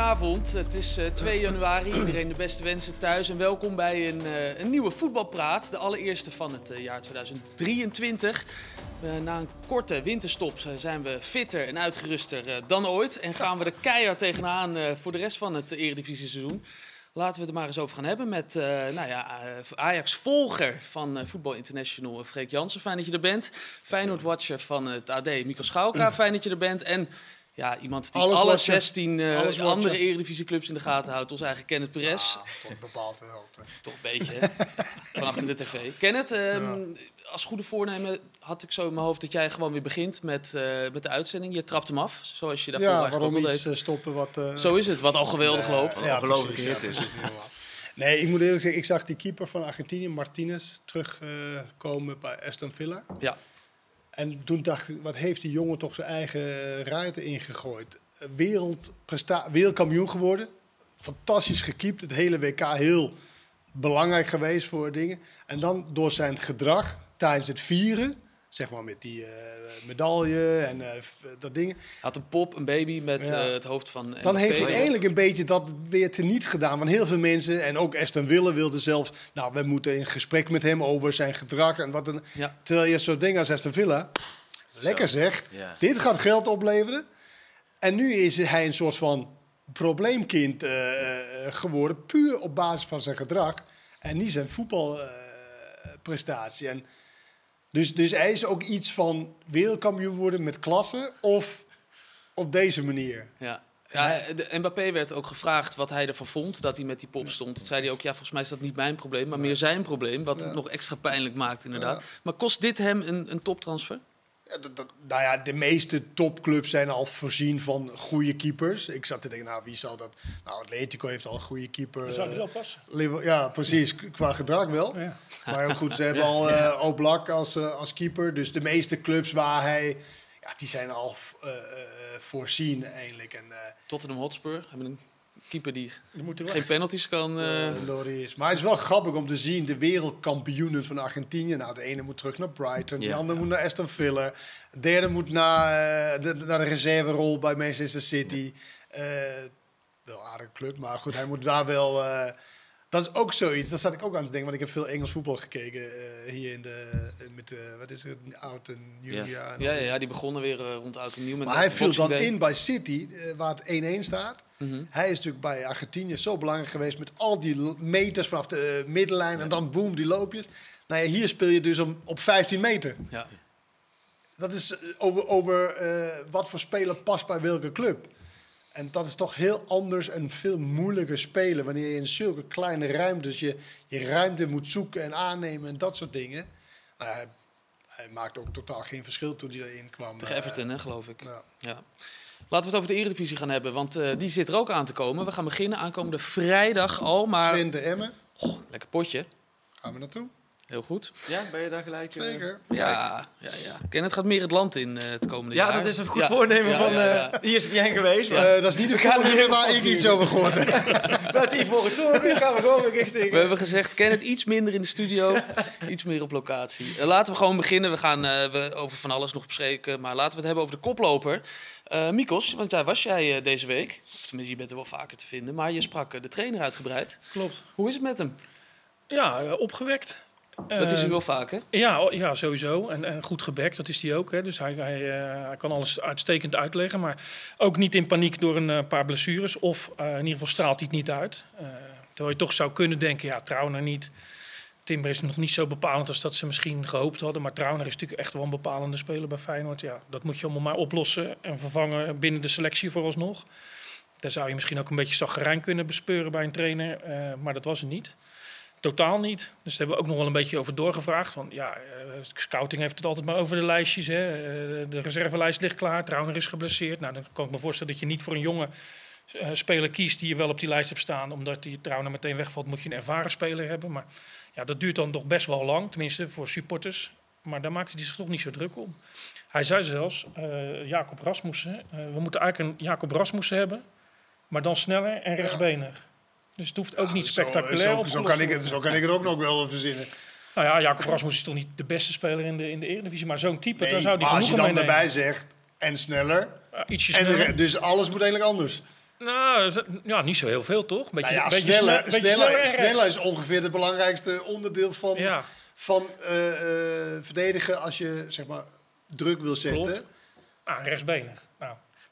Goedenavond, het is eh, 2 januari. Iedereen de beste wensen thuis en welkom bij een, eh, een nieuwe voetbalpraat. De allereerste van het eh, jaar 2023. Eh, na een korte winterstop eh, zijn we fitter en uitgeruster eh, dan ooit. En gaan we er keihard tegenaan eh, voor de rest van het Eredivisie seizoen. Laten we het er maar eens over gaan hebben met eh, nou ja, eh, Ajax-volger van eh, Voetbal International, eh, Freek Jansen. Fijn dat je er bent. Feyenoord-watcher van het AD, Mico Schauka. Fijn dat je er bent. En ja, iemand die Alles alle watcher. 16 eh, Alles andere Eredivisieclubs in de gaten houdt. Ons eigen Kenneth Perez. Ah, tot bepaalde hoogte. Toch een beetje, hè? Van achter de tv. Kenneth, ehm, als goede voornemen had ik zo in mijn hoofd dat jij gewoon weer begint met, eh, met de uitzending. Je trapt hem af, zoals je daarvoor Ja, eigenlijk ook waarom iets deed. eh, stoppen wat... eh, Zo is het, wat al geweldig loopt. Ja, hit ja, is. Nee, ik moet eerlijk zeggen, ik zag die keeper van Argentinië, Martinez, terugkomen bij Aston Villa. Ja. En toen dacht ik, wat heeft die jongen toch zijn eigen ruiten ingegooid. Wereldkampioen geworden. Fantastisch gekiept. Het hele WK heel belangrijk geweest voor dingen. En dan door zijn gedrag tijdens het vieren, zeg maar met die eh, medaille en eh, dat ding. Had een pop, een baby met Ja. eh, het hoofd van Dan heeft hij eigenlijk een beetje dat weer teniet gedaan. Want heel veel mensen, en ook Aston Wille wilde zelfs... Nou, we moeten in gesprek met hem over zijn gedrag en wat. Ja. Terwijl je zo'n ding als Aston Villa... Lekker zeg, Ja. dit gaat geld opleveren. En nu is hij een soort van probleemkind eh, eh, geworden. Puur op basis van zijn gedrag. En niet zijn voetbalprestatie. en dus, dus hij is ook iets van wereldkampioen worden met klasse. Of op deze manier. Ja. Ja, de Mbappé werd ook gevraagd wat hij ervan vond dat hij met die pop stond. Toen zei hij ook, ja, volgens mij is dat niet mijn probleem, maar meer zijn probleem. Wat het nog extra pijnlijk maakt, inderdaad. Maar kost dit hem een, een toptransfer? Ja, dat, dat- nou ja, de meeste topclubs zijn al voorzien van goede keepers. Ik zat te denken, nou, wie zal dat... Nou, Atletico heeft al een goede keeper. Dat zou eh, wel passen. Liver- ja, precies. Qua gedrag wel. Ja. Maar goed, ze hebben al eh Oblak als, eh, als keeper. Dus de meeste clubs waar hij... Ja, die zijn al eh, eh, voorzien eigenlijk. En eh Tottenham Hotspur hebben een keeper die Je moet er wel. geen penalties kan... eh, eh, Lori is. Maar het is wel grappig om te zien, de wereldkampioenen van Argentinië. Nou, de ene moet terug naar Brighton, de andere moet naar Aston Villa. De derde moet naar, eh, de, naar de reserverol bij Manchester City. Eh, wel een aardige club, maar goed, hij moet daar wel... eh, dat is ook zoiets, dat zat ik ook aan te denken, want ik heb veel Engels voetbal gekeken eh, hier in de, met de, wat is het, oud en nieuw Ja. jaar. ja, ja, ja, die begonnen weer eh, rond oud en nieuw. Met Maar hij viel dan Day. in bij City, eh, waar het 1-1 staat. Mhm. Hij is natuurlijk bij Argentinië zo belangrijk geweest met al die meters vanaf de eh, middenlijn en dan boem, die loopjes. Nou ja, hier speel je dus om, op 15 meter. Ja. Dat is eh, over, over eh, wat voor speler past bij welke club. En dat is toch heel anders en veel moeilijker spelen wanneer je in zulke kleine ruimtes je, je ruimte moet zoeken en aannemen en dat soort dingen. Nou, hij, hij maakte ook totaal geen verschil toen hij erin kwam. Tegen Eh, Everton, hè, geloof ik. ja. Ja. Laten we het over de Eredivisie gaan hebben, want eh, die zit er ook aan te komen. We gaan beginnen aankomende vrijdag al, maar... Twente Emmen, Goh, lekker potje. gaan we naartoe. Heel goed. Ja, ben je daar gelijk? eh? Zeker. Ja, ja, ja. Kenneth gaat meer het land in eh, het komende Ja, jaar. dat is een goed Ja, voornemen ja, van ja, ja. eh ESPN geweest. Maar Eh, dat is niet de volgende waar ik iets over gehoord heb. Vanuit die vorige toren gaan we gewoon weer richting... We hebben gezegd, Kenneth iets minder in de studio, iets meer op locatie. Eh, laten we gewoon beginnen. We gaan eh, we over van alles nog bespreken, maar laten we het hebben over de koploper. Eh Mikos, want daar was jij eh, deze week. Of tenminste, je bent er wel vaker te vinden, maar je sprak eh, de trainer uitgebreid. Klopt. Hoe is het met hem? Ja, eh, opgewekt. Dat is hij wel vaak, hè? Ja, ja, sowieso. En, en goed gebackt, dat is hij ook. Hè. Dus hij, hij, eh, hij kan alles uitstekend uitleggen. Maar ook niet in paniek door een eh, paar blessures. Of eh, in ieder geval straalt hij het niet uit. Terwijl je toch zou kunnen denken, ja, Trauner niet. Timber is nog niet zo bepalend als dat ze misschien gehoopt hadden. Maar Trauner is natuurlijk echt wel een bepalende speler bij Feyenoord. Ja, dat moet je allemaal maar oplossen en vervangen binnen de selectie vooralsnog. Daar zou je misschien ook een beetje zaggerijn kunnen bespeuren bij een trainer. maar dat was het niet. Totaal niet. Dus daar hebben we ook nog wel een beetje over doorgevraagd. Van, ja, eh, scouting heeft het altijd maar over de lijstjes. Hè. Eh, de reservelijst ligt klaar, Trauner is geblesseerd. Nou, dan kan ik me voorstellen dat je niet voor een jonge eh, speler kiest die je wel op die lijst hebt staan. Omdat die Trauner meteen wegvalt, moet je een ervaren speler hebben. Maar ja, dat duurt dan toch best wel lang, tenminste voor supporters. Maar daar maakte hij zich toch niet zo druk om. Hij zei zelfs, Jacob Rasmussen, we moeten eigenlijk een Jacob Rasmussen hebben, maar dan sneller en rechtsbenig. Dus het hoeft ook niet Zo- spectaculair Zo, kan te ik, het- zo kan ik het ook nog wel verzinnen. Nou ja, Jacob Rasmussen is toch niet de beste speler in de, in de Eredivisie, maar zo'n type, daar Nee, zou hij maar als je dan daarbij zegt, en sneller. Ja, ietsje En sneller. re- dus alles moet eigenlijk anders. Nou, ja, niet zo heel veel toch? Beetje, Nou ja, beetje sneller, beetje sneller, sneller en is ongeveer het belangrijkste onderdeel van, Ja, van eh, eh, verdedigen als je zeg maar, druk wil zetten. Klopt. ah, rechtsbenig.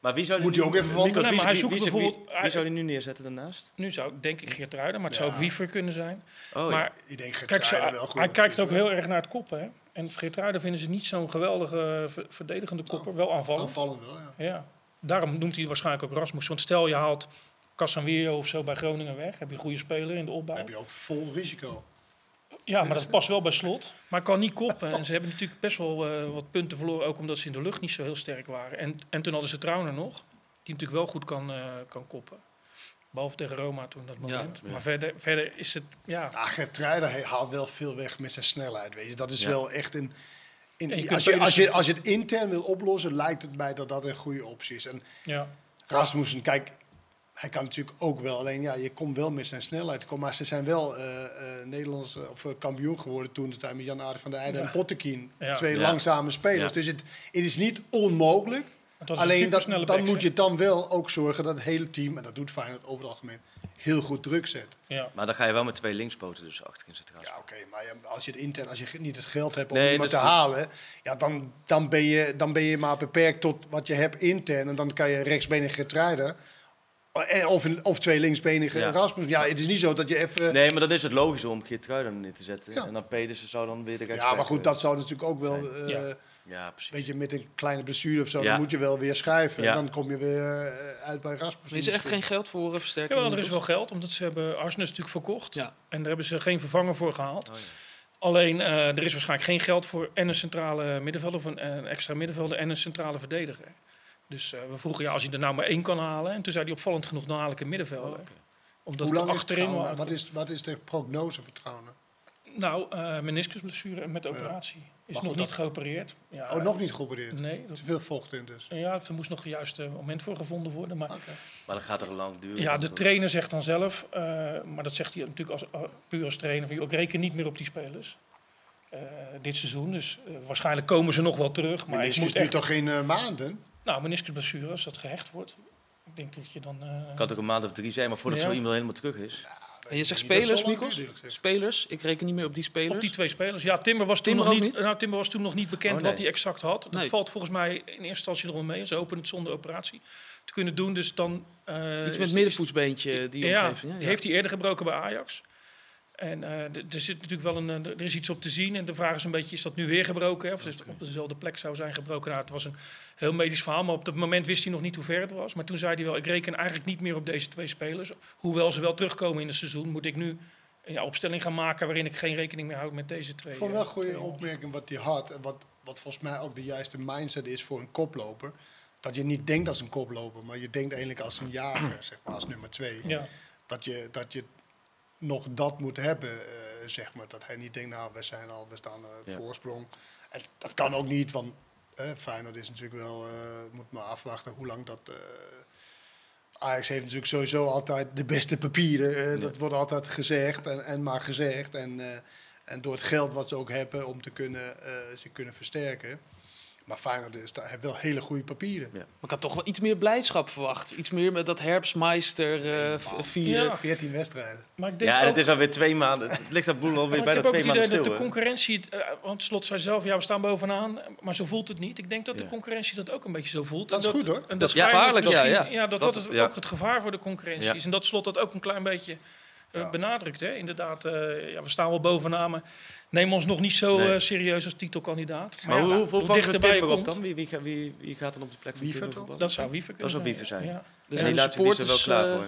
Maar wie zou Moet die hij ook even van- Nee, maar hij wie- zoekt wie- wie- bijvoorbeeld- Wie, hij- zou hij nu neerzetten daarnaast? nu zou ik denk ik Geert Ruiden, maar het zou ook Wiever kunnen zijn. Oh, ja. maar Ik denk kijk, ze, Geertruiden wel goed. hij kijkt ook heel erg naar het koppen. Hè? En Geert Ruiden vinden ze niet zo'n geweldige eh, ver- verdedigende kopper. Wel wel. aanvallend. Aanvallend wel, ja. Ja. Daarom noemt hij waarschijnlijk ook Rasmus. Want stel je haalt Casanwiro of zo bij Groningen weg. Heb je een goede speler in de opbouw. Heb je ook vol risico. Ja, maar dat past wel bij slot. Maar kan niet koppen. En ze hebben natuurlijk best wel eh, wat punten verloren. Ook omdat ze in de lucht niet zo heel sterk waren. En, en toen hadden ze Trauner nog. Die natuurlijk wel goed kan, eh, kan koppen. Behalve tegen Roma toen dat moment. ja. Maar verder, verder is het... Ja, Ja, Geertruiden hij haalt wel veel weg met zijn snelheid. Weet je. Dat is Ja. wel echt een... In, Ja, je kunt als, je, als, je, als je het intern wil oplossen, lijkt het mij dat dat een goede optie is. En ja. Rasmussen, kijk, hij kan natuurlijk ook wel. Alleen ja, je komt wel met zijn snelheid. komen. Maar ze zijn wel eh eh Nederlands eh, of kampioen geworden toen de tijd met Jan Aarde van der Eijden en. Pottekin. Ja. Twee Ja. langzame spelers. Ja. Dus het, het is niet onmogelijk. Alleen dat, dan moet je dan wel ook zorgen dat het hele team, en dat doet Feyenoord over het algemeen, heel goed druk zet. Ja. Maar dan ga je wel met twee linkspoten dus achter in centraal. Ja, oké, maar als je het intern, als je niet het geld hebt om Nee, iemand te goed. halen, ja, dan, dan, ben je, dan ben je maar beperkt tot wat je hebt intern. En dan kan je rechtsbenige Getruiden of, een- of twee linksbenige Ja. Rasmus. Ja, het is niet zo dat je even... Nee, maar dan is het logisch om Geert Truiden neer te zetten. Ja. En dan Pedersen zou dan weer de ja, maar goed, eh, dat zou natuurlijk ook wel... eh, Ja. Ja, precies. Weet je, met een kleine blessure of zo, Ja. dan moet je wel weer schuiven. Ja. En dan kom je weer eh, uit bij Rasmus. Er is echt geen geld voor versterking. Jawel, er is wel geld. Omdat ze hebben Arsenal natuurlijk verkocht. Ja. En daar hebben ze geen vervanger voor gehaald. Oh, ja. Alleen, eh, er is waarschijnlijk geen geld voor en een centrale middenvelder, of een, een extra middenvelder en een centrale verdediger. Dus eh, we vroegen, ja, als je er nou maar één kan halen. En toen zei hij opvallend genoeg, dan haal ik een middenvelder. Oh. Omdat Hoe lang er is achterin... Wat is, wat is de prognose voor trouwen? Nou, eh meniscusblessure met operatie. Is nog goed, niet dat- geopereerd. Ja, Oh, nog niet geopereerd? Nee, dat, Te veel vocht in dus. ja, er moest nog het juiste moment voor gevonden worden. Maar. Maar dan gaat er lang duren. ja, de trainer zegt dan zelf, eh, maar dat zegt hij natuurlijk als, puur als trainer, van, ik reken niet meer op die spelers. eh, dit seizoen, dus waarschijnlijk komen ze nog wel terug. Maar is moet duurt echt, toch geen maanden? Nou, meniscusblessure, als dat gehecht wordt. Ik denk dat je dan... eh, Kan het ook een maand of drie zijn, maar voordat Ja. zo iemand helemaal terug is. En je zegt spelers, Mikos? Spelers? Ik reken niet meer op die spelers. Op die twee spelers. Ja, Timber was toen, Timber nog niet, niet? Nou, Timber was toen nog niet bekend Oh, nee. wat hij exact had. Dat Nee. valt volgens mij in eerste instantie nog wel mee. Ze openen het zonder operatie te kunnen doen. Dus dan... eh, Iets met middenvoetsbeentje, die ja, omgeving. Ja, die heeft hij eerder gebroken bij Ajax. En eh, er zit natuurlijk wel een, eh, er is iets op te zien. En de vraag is een beetje, is dat nu weer gebroken? Hè? Of is het op dezelfde plek zou zijn gebroken? Nou, het was een heel medisch verhaal. Maar op dat moment wist hij nog niet hoe ver het was. Maar toen zei hij wel, ik reken eigenlijk niet meer op deze twee spelers. Hoewel ze wel terugkomen in het seizoen, moet ik nu een opstelling gaan maken waarin ik geen rekening meer houd met deze twee. Ik vond wel eh, een goede opmerking wat hij had. En wat, wat volgens mij ook de juiste mindset is voor een koploper. Dat je niet denkt als een koploper, maar je denkt eigenlijk als een jager, zeg maar, als nummer twee. Ja, Dat je, dat je nog dat moet hebben, eh, zeg maar. Dat hij niet denkt, nou, we zijn al, we staan op Ja. voorsprong. En dat kan ook niet, want eh Feyenoord is natuurlijk wel, moet maar afwachten hoe lang dat... Ajax heeft natuurlijk sowieso altijd de beste papieren. Dat wordt altijd gezegd en, en maar gezegd. En, en door het geld wat ze ook hebben om te kunnen, ze kunnen versterken. Maar Feyenoord is, daar heeft wel hele goede papieren. Maar ik had toch wel iets meer blijdschap verwacht. Iets meer met dat Herbstmeister eh, v- vieren. Ja. 14 wedstrijden. maar ik denk Ja, het is alweer twee maanden. Het ligt dat boel alweer ik heb ook twee het idee maanden dat stil. de concurrentie, het, eh, want Slot zei zelf, ja, we staan bovenaan, maar zo voelt het niet. Ik denk dat de Ja. concurrentie dat ook een beetje zo voelt. Dat En is goed, hoor. En Dat is gevaarlijk, ja, misschien- ja. dat Dat- dat, het ja. ook het gevaar voor de concurrentie Ja. is. En dat Slot dat ook een klein beetje eh, Ja. benadrukt. Hè? Inderdaad, eh, ja, we staan wel bovenaan, maar neem ons nog niet zo Nee. eh, serieus als titelkandidaat. Maar ja, hoe, hoeveel hoe vangt Timber op komt, dan? Wie, wie, wie, wie gaat dan op de plek van Wiever? Dat zou Wiever kunnen zou zijn, Wiever zijn. Ja. Er Dus zijn die er wel klaar eh, voor.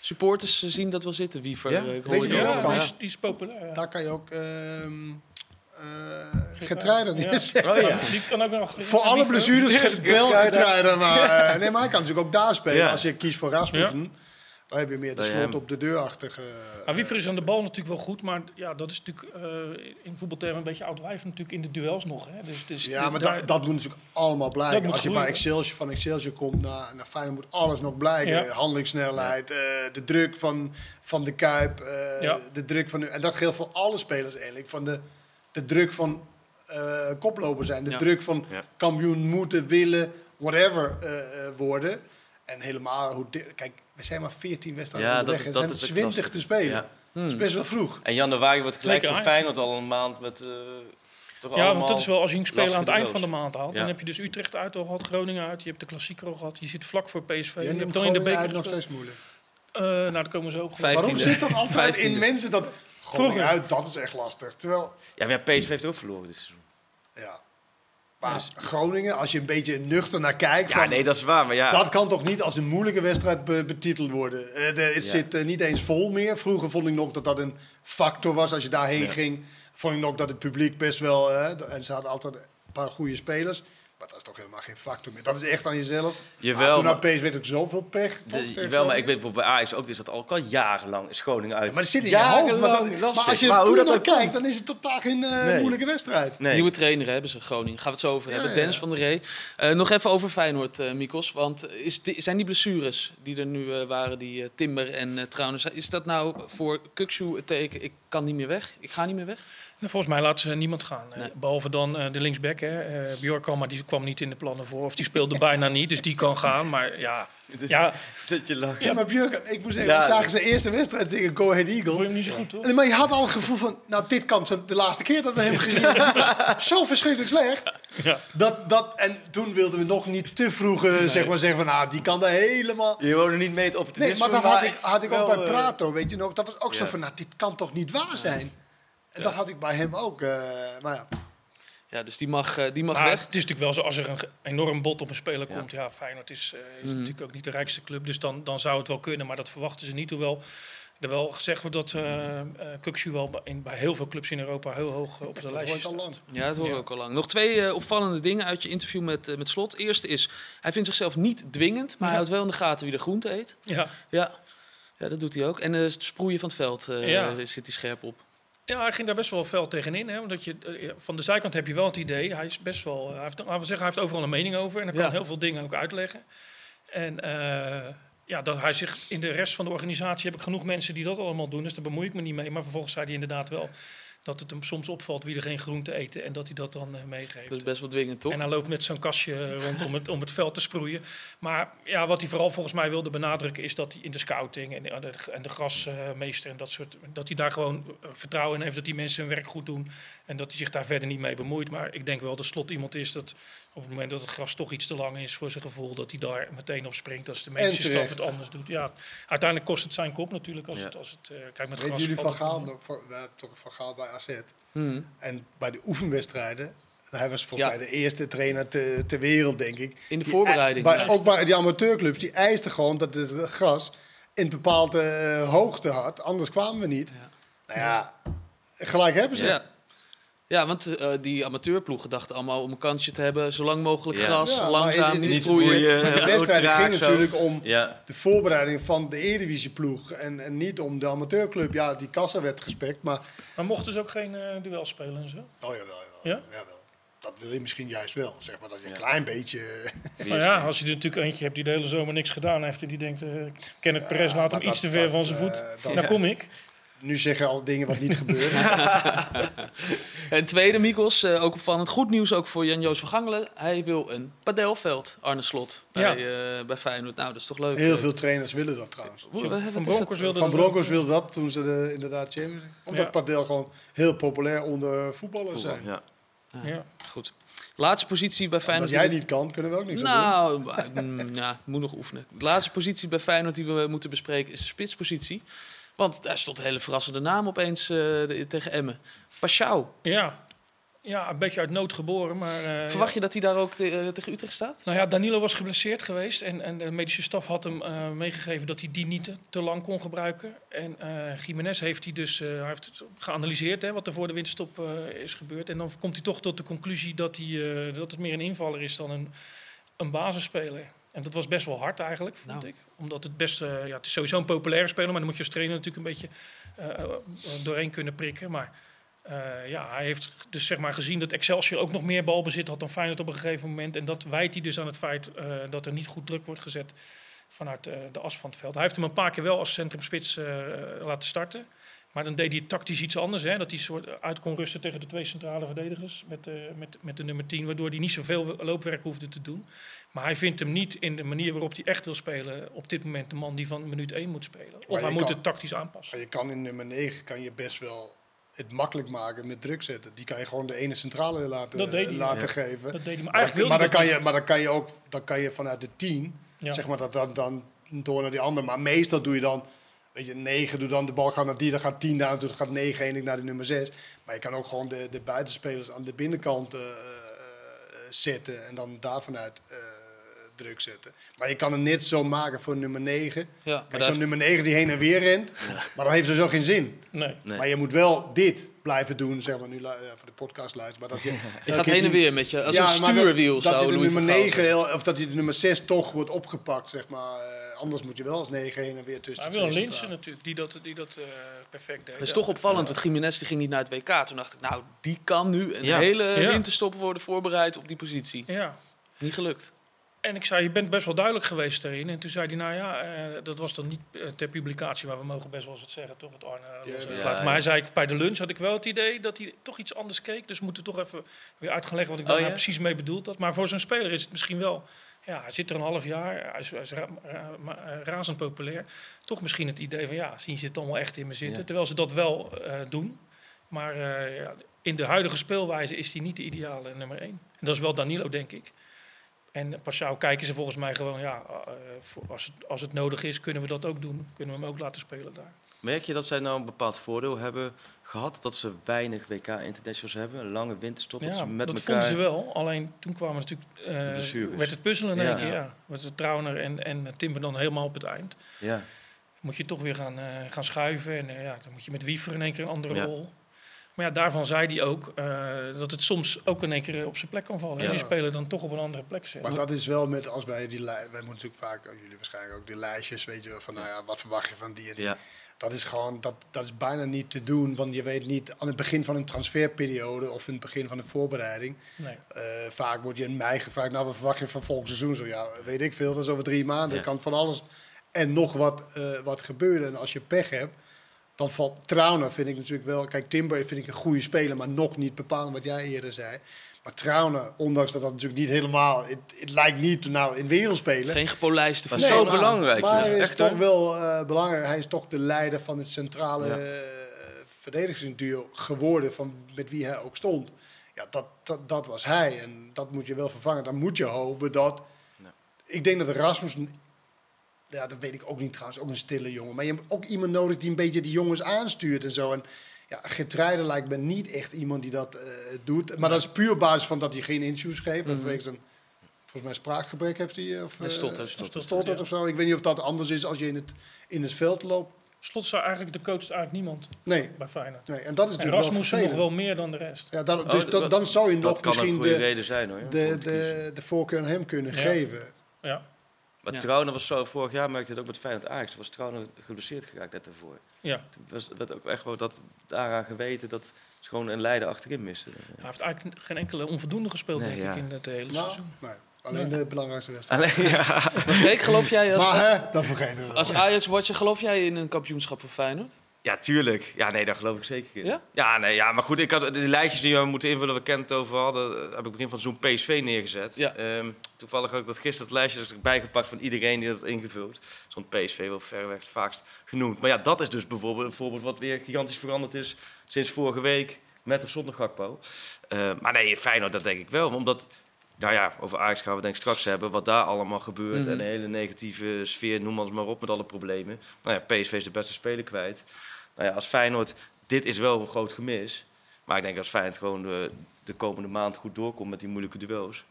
Supporters zien dat wel zitten, Wiever. Ja? Eh, Ik Weet hoorde je dat. wie Ja, ook Ja. kan? die, is, die is populair. ja. Daar kan je ook ehm eh Geertruiden Ja. neerzetten. Oh ja. Die kan ook nog achter. Voor alle blessures wel. Maar, eh, nee, maar hij kan natuurlijk ook daar spelen. Ja. Als je kiest voor Rasmussen, dan heb je meer de slot op de deurachtige. Maar Wiever is aan de bal natuurlijk wel goed, maar ja, dat is natuurlijk eh, in voetbaltermen een beetje oudwijf natuurlijk in de duels nog. Hè. Dus, dus Ja, maar daar- dat, dat moet natuurlijk allemaal blijken. Als je bij. Excelsior, van Excelsior komt naar, naar Feyenoord, moet alles nog blijken. Ja. Handelingssnelheid, eh, de druk van, van de Kuip, eh, Ja. de druk van... de- En dat geldt voor alle spelers eigenlijk. Van de, de druk van eh koploper zijn, de Ja. druk van Ja. kampioen moeten, willen, whatever eh, eh, worden. En helemaal, hoe kijk, we zijn maar 14 wedstrijden Ja, onderweg dat- er zijn het 20 te spelen. Ja. Hmm. Dat is best wel vroeg. En januari wordt gelijk voor. Feyenoord al een maand met... eh toch Ja, allemaal want dat is wel als je een speler aan het eind van de maand haalt. Ja. Dan heb je dus Utrecht uit al gehad, Groningen uit. Je hebt de klassieker al gehad. Je zit vlak voor PSV. Je hebt dan in de beker nog steeds moeilijk. Eh, nou, daar komen op. Vijf- Waarom 15e. zit dan altijd in 15e. mensen dat Groningen uit, dat is echt lastig. Terwijl, Ja, maar ja, PSV heeft ook verloren dit seizoen. ja. Maar Groningen, als je een beetje nuchter naar kijkt, Ja, van, nee, dat is waar. Maar ja, dat kan toch niet als een moeilijke wedstrijd be- betiteld worden. Eh, de- het Ja. zit eh, niet eens vol meer. Vroeger vond ik nog dat dat een factor was als je daarheen Ja. ging. Vond ik nog dat het publiek best wel... eh, en ze hadden altijd een paar goede spelers. Maar dat is toch helemaal geen factor meer. Dat is echt aan jezelf. Jawel, Ah, toen maar- had PSV ook zoveel pech. de, jawel, maar ik weet bijvoorbeeld bij Ajax ook is dat al, al jarenlang is Groningen uit. Ja, maar het zit in je hoofd. Maar, Jarenlang dan- maar als je Maar er hoe dat komt. kijkt, dan is het totaal geen Nee. moeilijke wedstrijd. Nee. Nieuwe trainer hebben ze, Groningen. Gaan we het zo over Ja, hebben. ja. Dennis van der Ree. Eh, nog even over Feyenoord, eh Mikos. Want is zijn die blessures die er nu waren, die Timber en trouwens, is dat nou voor Kukshoe het teken, ik kan niet meer weg? Ik ga niet meer weg? Nou, Volgens mij laten ze niemand gaan. Nee. Behalve dan de linksback. Hè. Bjorkan, maar die kwam niet in de plannen voor. Of die speelde bijna niet, dus die kan gaan. Maar ja, Dus ja dat je lacht. Ja, maar Björk, ik moet zeggen, Ja. we zagen zijn eerste wedstrijd tegen Go Ahead vond je Eagle. hem niet zo goed, hoor. Maar je had al het gevoel van, nou, dit kan zijn- de laatste keer dat we hem gezien hebben. Zo verschrikkelijk slecht. Ja. Dat, dat, en toen wilden we nog niet te vroeg eh, zeg maar, zeggen van, nou, die kan er helemaal... Je woonde niet mee het opportunisme. Nee, maar dat had ik, had ik ook bij eh, Prato, weet je nog. Dat was ook zo van, nou, dit kan toch niet waar zijn? En dat had ik bij hem ook. eh, maar ja, Ja, dus die mag, eh, die mag Maar weg. het is natuurlijk wel zo, als er een enorm bod op een speler Ja. komt. Ja, Feyenoord is, eh, is Mhm. natuurlijk ook niet de rijkste club. Dus dan, dan zou het wel kunnen, maar dat verwachten ze niet. Hoewel er wel gezegd wordt dat eh uh, wel bij, in, bij heel veel clubs in Europa heel hoog op de dat lijst hoort al staat. lang. Ja, dat we Ja. ook al lang. Nog twee eh, opvallende dingen uit je interview met, met Slot. Eerste is, hij vindt zichzelf niet dwingend, maar Ja. hij houdt wel in de gaten wie de groente eet. Ja. Ja, ja dat doet hij ook. En eh, het sproeien van het veld eh, Ja. zit hij scherp op. ja, hij ging daar best wel fel tegenin. Hè? Omdat je, eh, van de zijkant heb je wel het idee, hij is best wel, eh, hij heeft, laten we zeggen, hij heeft overal een mening over. En hij kan heel veel dingen ook uitleggen. En eh, ja, dat hij zich in de rest van de organisatie heb ik genoeg mensen die dat allemaal doen. Dus daar bemoei ik me niet mee. Maar vervolgens zei hij inderdaad wel dat het hem soms opvalt wie er geen groente eten. En dat hij dat dan eh, meegeeft. Dat is best wel dwingend, toch? En hij loopt met zo'n kastje rond om het, om het veld te sproeien. Maar ja, wat hij vooral volgens mij wilde benadrukken is dat hij in de scouting en de, en de grasmeester en dat soort, dat hij daar gewoon eh, vertrouwen in heeft dat die mensen hun werk goed doen en dat hij zich daar verder niet mee bemoeit. Maar ik denk wel dat slot iemand is dat op het moment dat het gras toch iets te lang is voor zijn gevoel, dat hij daar meteen op springt als de medische staf terecht. het anders doet. Ja, uiteindelijk kost het zijn kop natuurlijk als Ja. het, als het eh, kijk met Weet gras. jullie van Gaal, nog, we hebben toch van Gaal bij AZ. Hmm. En bij de oefenwedstrijden, hij was volgens Ja. mij de eerste trainer te- ter wereld, denk ik. In de Die voorbereiding, ei- Bij, ook bij die amateurclubs, die eisten gewoon dat het gras in bepaalde eh, hoogte had. Anders kwamen we niet. Ja. Nou ja, gelijk hebben ze. Ja. Want eh, die amateurploegen dachten allemaal om een kansje te hebben, zo lang mogelijk Ja. gras, Ja, maar langzaam, in- in- niet niet sproeien. sproeien. Maar de wedstrijd ging zo. natuurlijk om Ja, de voorbereiding van de Eredivisieploeg. En, en niet om de amateurclub. Ja, die kassa werd gespekt, maar... Maar mochten ze ook geen eh duel spelen en zo? Oh jawel, jawel. Ja? jawel. Dat wil je misschien juist wel. Zeg maar dat je een klein beetje... Nou ja, als je er natuurlijk eentje hebt die de hele zomer niks gedaan heeft en die denkt, eh Kenneth Perez laat hem maar iets te ver dat, van zijn eh, voet, dat- daar kom ik. Nu zeggen al dingen wat niet gebeuren. En tweede, Mikos, eh, ook opvallend. Goed nieuws ook voor Jan-Joos van Gangelen. Hij wil een padelveld, Arne Slot, bij, eh, bij Feyenoord. Nou, dat is toch leuk. Heel Eh, veel trainers willen dat trouwens. Van wilde Van dat Broncos wilde dat toen ze de, inderdaad Champions League- Omdat Ja. padel gewoon heel populair onder voetballers voetbal, zijn. ja. Ja. Goed. Laatste positie bij Als Feyenoord. jij die- niet kan, kunnen we ook niks aan doen. Nou, ja, moet nog oefenen. De laatste positie bij Feyenoord die we moeten bespreken is de spitspositie. Want daar stond een hele verrassende naam opeens eh, de- tegen Emmen. Pashao. Ja. ja, een beetje uit nood geboren, maar... eh, Verwacht je dat hij daar ook eh, tegen Utrecht staat? Nou ja, Danilo was geblesseerd geweest en, en de medische staf had hem meegegeven dat hij die niet te, te lang kon gebruiken. En Jiménez heeft hij dus hij heeft geanalyseerd hè, wat er voor de winterstop is gebeurd. En dan komt hij toch tot de conclusie dat, hij, dat het meer een invaller is dan een, een basisspeler. En dat was best wel hard eigenlijk, vond Nou. ik. Omdat het best, eh, ja, het is sowieso een populaire speler, maar dan moet je als trainer natuurlijk een beetje eh, eh, doorheen kunnen prikken. Maar ja, hij heeft dus zeg maar gezien dat Excelsior ook nog meer balbezit had dan Feyenoord op een gegeven moment. En dat wijt hij dus aan het feit dat er niet goed druk wordt gezet vanuit de as van het veld. Hij heeft hem een paar keer wel als centrumspits laten starten. Maar dan deed hij tactisch iets anders. Hè? Dat hij soort uit kon rusten tegen de twee centrale verdedigers. Met, de met, met de nummer 10. Waardoor hij niet zoveel loopwerk hoefde te doen. Maar hij vindt hem niet in de manier waarop hij echt wil spelen. Op dit moment de man die van minuut 1 moet spelen. Of Maar hij moet kan- het tactisch aanpassen. Maar je kan in nummer 9 kan je best wel het makkelijk maken met druk zetten. Die kan je gewoon de ene centrale laten, Dat deed hij, laten ja. geven. Dat deed hij. Maar Maar, eigenlijk dan, maar, dan kan je, maar dan kan je ook dan kan je vanuit de 10, Ja. zeg maar, dat dan, dan door naar die andere. Maar meestal doe je dan, weet je, 9 doe dan de bal gaat naar die, dan gaat 10 daar naartoe, dan gaat 9 eindelijk naar de nummer 6. Maar je kan ook gewoon de, de buitenspelers aan de binnenkant eh, eh, zetten en dan daar vanuit eh, druk zetten. Maar je kan het net zo maken voor nummer 9. Ja, Kijk, zo'n nummer 9 die heen en weer rent, maar dan heeft ze zo geen zin. Nee. Nee. Maar je moet wel dit blijven doen, zeg maar nu ja, voor de podcast luisteren. Maar dat je, je gaat heen en weer met je, als Ja, een maar dat- stuurwiel dat, zou je de Louis nummer van Gaal 9 zeggen. heel- of dat je de nummer 6 toch wordt opgepakt, zeg maar. Eh, anders moet je wel als 9 heen en weer tussen de wil Linsen natuurlijk, die dat, die dat eh, perfect deed. Het is Ja. toch opvallend, want Jiménez die ging niet naar het WK. Toen dacht ik, nou, die kan nu een Ja. hele Ja. winterstop worden voorbereid op die positie. Ja. Niet gelukt. En ik zei, je bent best wel duidelijk geweest daarin. En toen zei hij, nou ja, eh, dat was dan niet eh, ter publicatie, maar we mogen best wel eens het zeggen, toch? Wat Arne Ja, ja, ja. Maar hij zei, bij de lunch had ik wel het idee dat hij toch iets anders keek. Dus we moeten toch even weer uit gaan leggen wat ik daar Oh, ja? precies mee bedoeld had. Maar voor zo'n speler is het misschien wel... Ja, hij zit er een half jaar, hij is, hij is ra- ra- ma- eh, razend populair. Toch misschien het idee van, ja, zien ze het allemaal echt in me zitten. Terwijl ze dat wel eh, doen. Maar eh, ja, in de huidige speelwijze is hij niet de ideale nummer één. En dat is wel Danilo, denk ik. En Passau kijken ze volgens mij gewoon, ja, eh, als, het, als het nodig is, kunnen we dat ook doen. Kunnen we hem ook laten spelen daar. Merk je dat zij nou een bepaald voordeel hebben gehad? Dat ze weinig WK-internationals hebben? Een lange winterstop? dat ze met dat elkaar... vonden ze wel. Alleen toen kwamen natuurlijk, Blessures. werd het puzzelen in één Ja. keer. Ja. Was het Trauner en, en Timber dan helemaal op het eind. Ja. Moet je toch weer gaan, eh, gaan schuiven. En ja, dan moet je met Wiever in één keer een andere Ja. rol. Maar ja, daarvan zei hij ook eh, dat het soms ook in één keer op zijn plek kan vallen. Ja. Die spelen dan toch op een andere plek zitten. Maar dat is wel met, als wij die lijst, wij moeten natuurlijk vaak, jullie waarschijnlijk ook, die lijstjes, weet je wel, van nou ja, wat verwacht je van die en die. Ja. Dat is gewoon, dat, dat is bijna niet te doen, want je weet niet aan het begin van een transferperiode of in het begin van een voorbereiding. Nee. Eh, vaak wordt je in mei gevraagd, nou wat verwacht je van volgend seizoen? Zo ja, weet ik veel, dat is over drie maanden. Ja. Er kan van alles en nog wat, eh, wat gebeuren. En als je pech hebt, dan valt Trauner, vind ik natuurlijk wel. Kijk, Timber vind ik een goede speler, maar nog niet bepalend wat jij eerder zei. Maar Trauner, ondanks dat dat natuurlijk niet helemaal, het, het lijkt niet nou in wereldspelen. geen gepolijste Maar voetbal. zo belangrijk, Maar ja. hij is Echt, toch wel eh, belangrijk. Hij is toch de leider van het centrale Ja. eh, verdedigingsduo geworden, van met wie hij ook stond. Ja, dat, dat, dat was hij. En dat moet je wel vervangen. Dan moet je hopen dat. Ja. Ik denk dat Rasmus. Ja, dat weet ik ook niet trouwens. Ook een stille jongen. Maar je hebt ook iemand nodig die een beetje die jongens aanstuurt en zo. En ja, Getreide lijkt me niet echt iemand die dat eh, doet. Maar dat is puur op basis van dat hij geen interviews geeft. Mhm. Vanwege zijn, volgens mij spraakgebrek heeft hij. Of, Hij eh, stottert. Stottert, stottert ja. of zo. Ik weet niet of dat anders is als je in het, in het veld loopt. Slot zou eigenlijk de coach eigenlijk niemand Nee, bij Feyenoord. nee. en dat is En natuurlijk Rasmussen wel nog wel meer dan de rest. Ja, dan, Oh, dus dat- dan zou je Dat nog misschien goede de, reden zijn hoor. de, de, de voorkeur aan hem kunnen Ja. geven. Ja, Maar Ja. Trouwner was zo, vorig jaar merkte je het ook met Feyenoord Ajax. Was Trouwner geblesseerd geraakt net daarvoor. ja. Toen was, werd ook echt wel dat, daaraan geweten dat ze gewoon een leider achterin misten. Hij heeft eigenlijk geen enkele onvoldoende gespeeld, Nee, denk ja. ik, in het hele Nou, seizoen. nee, alleen Nee. de belangrijkste wedstrijd. Alleen, ja. Maar Freek, geloof jij als, Maar hè, dat vergeten we. als Ajax-watcher, geloof jij in een kampioenschap van Feyenoord? Ja, tuurlijk. Ja, nee, daar geloof ik zeker in. Ja? Ja, nee, ja, maar goed, ik had de lijstjes die we moeten invullen, we het over hadden, eh, heb ik begin van zo'n PSV neergezet. Ja. Ehm, toevallig ook dat gisteren het lijstje is erbij gepakt van iedereen die dat had ingevuld. Stond PSV wel verreweg het vaakst genoemd. Maar ja, dat is dus bijvoorbeeld een voorbeeld wat weer gigantisch veranderd is sinds vorige week met of zonder Gakpo. Eh, maar nee, Feyenoord, dat denk ik wel. Omdat, nou ja, over Ajax gaan we denk ik straks hebben, wat daar allemaal gebeurt. Mhm. En een hele negatieve sfeer, noem alles maar op, met alle problemen. Nou ja, PSV is de beste speler kwijt. Nou ja, als Feyenoord, dit is wel een groot gemis. Maar ik denk als Feyenoord gewoon de, de komende maand goed doorkomt met die moeilijke duels.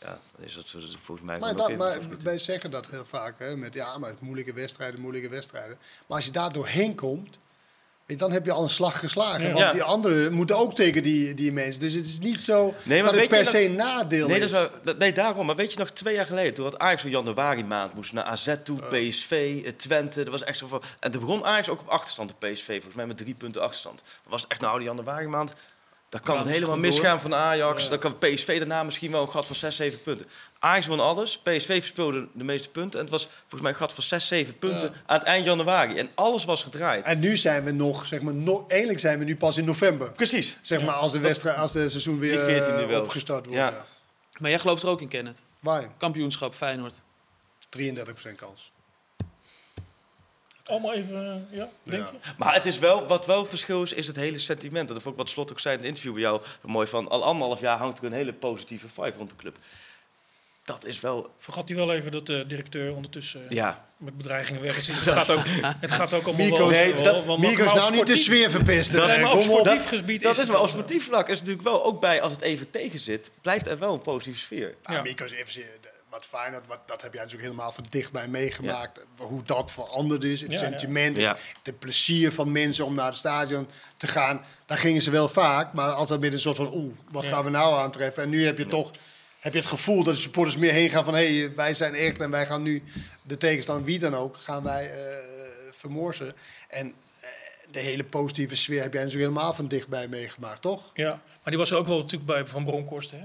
Ja, dan is dat volgens mij Maar, dat, maar wij zeggen dat heel vaak, hè, met ja, maar moeilijke wedstrijden, moeilijke wedstrijden. Maar als je daar doorheen komt, dan heb je al een slag geslagen. Ja. Want die anderen moeten ook tegen die, die mensen. Dus het is niet zo Nee, maar dat het per se een nadeel Nee, is. dat is wel- dat- nee, daarom. Maar weet je nog, twee jaar geleden, toen had Ajax in januari maand moest naar AZ toe, PSV, eh, Twente. Dat was echt zo van... En toen begon Ajax ook op achterstand, de PSV, volgens mij met drie punten achterstand. Dan was echt, nou, die januari maand, Dan kan Ja, het dat helemaal door. misgaan van Ajax. Ja. Dan kan PSV daarna misschien wel een gat van 6, 7 punten. Ajax won alles. PSV verspeelde de meeste punten. En het was volgens mij een gat van 6, 7 punten Ja. aan het eind januari. En alles was gedraaid. En nu zijn we nog, zeg maar, nog, eigenlijk zijn we nu pas in november. Precies. Zeg maar, als de, wedstrijd, als de seizoen weer Die 14e eh, opgestart wordt. Ja. Ja. Maar jij gelooft er ook in, Kenneth. Waarin? Kampioenschap Feyenoord. 33% kans. Allemaal even, eh, ja, denk Ja. je? Maar het is wel, wat wel verschil is, is het hele sentiment. Dat vond ik wat Slot ook zei in het interview bij jou mooi van. Al anderhalf jaar hangt er een hele positieve vibe rond de club. Dat is wel, Vergat hij wel even dat de directeur ondertussen eh, ja. met bedreigingen weg is. Dus het, gaat ook, het gaat ook allemaal Mico's-. Nee, wel- dat- wel- nou niet de sfeer verpesten. Dat-. Nee, maar op sportief gebied Dat is is wel, op sportief vlak is het natuurlijk wel ook bij, als het even tegen zit, blijft er wel een positieve sfeer. Ja, Ja. Mikos, even wat Feyenoord, wat, dat heb jij natuurlijk helemaal van dichtbij meegemaakt. Hoe dat veranderd is, het Ja, sentiment, Ja. het, het plezier van mensen om naar het stadion te gaan. Daar gingen ze wel vaak, maar altijd met een soort van, oeh, wat Ja. gaan we nou aantreffen? En nu heb je toch heb je het gevoel dat de supporters meer heen gaan van, hé, hey, wij zijn echt en wij gaan nu de tegenstander, wie dan ook, gaan wij eh vermoorsen. En eh, de hele positieve sfeer heb jij natuurlijk helemaal van dichtbij meegemaakt, toch? Ja, maar die was er ook wel natuurlijk bij Van Bronckhorst, hè?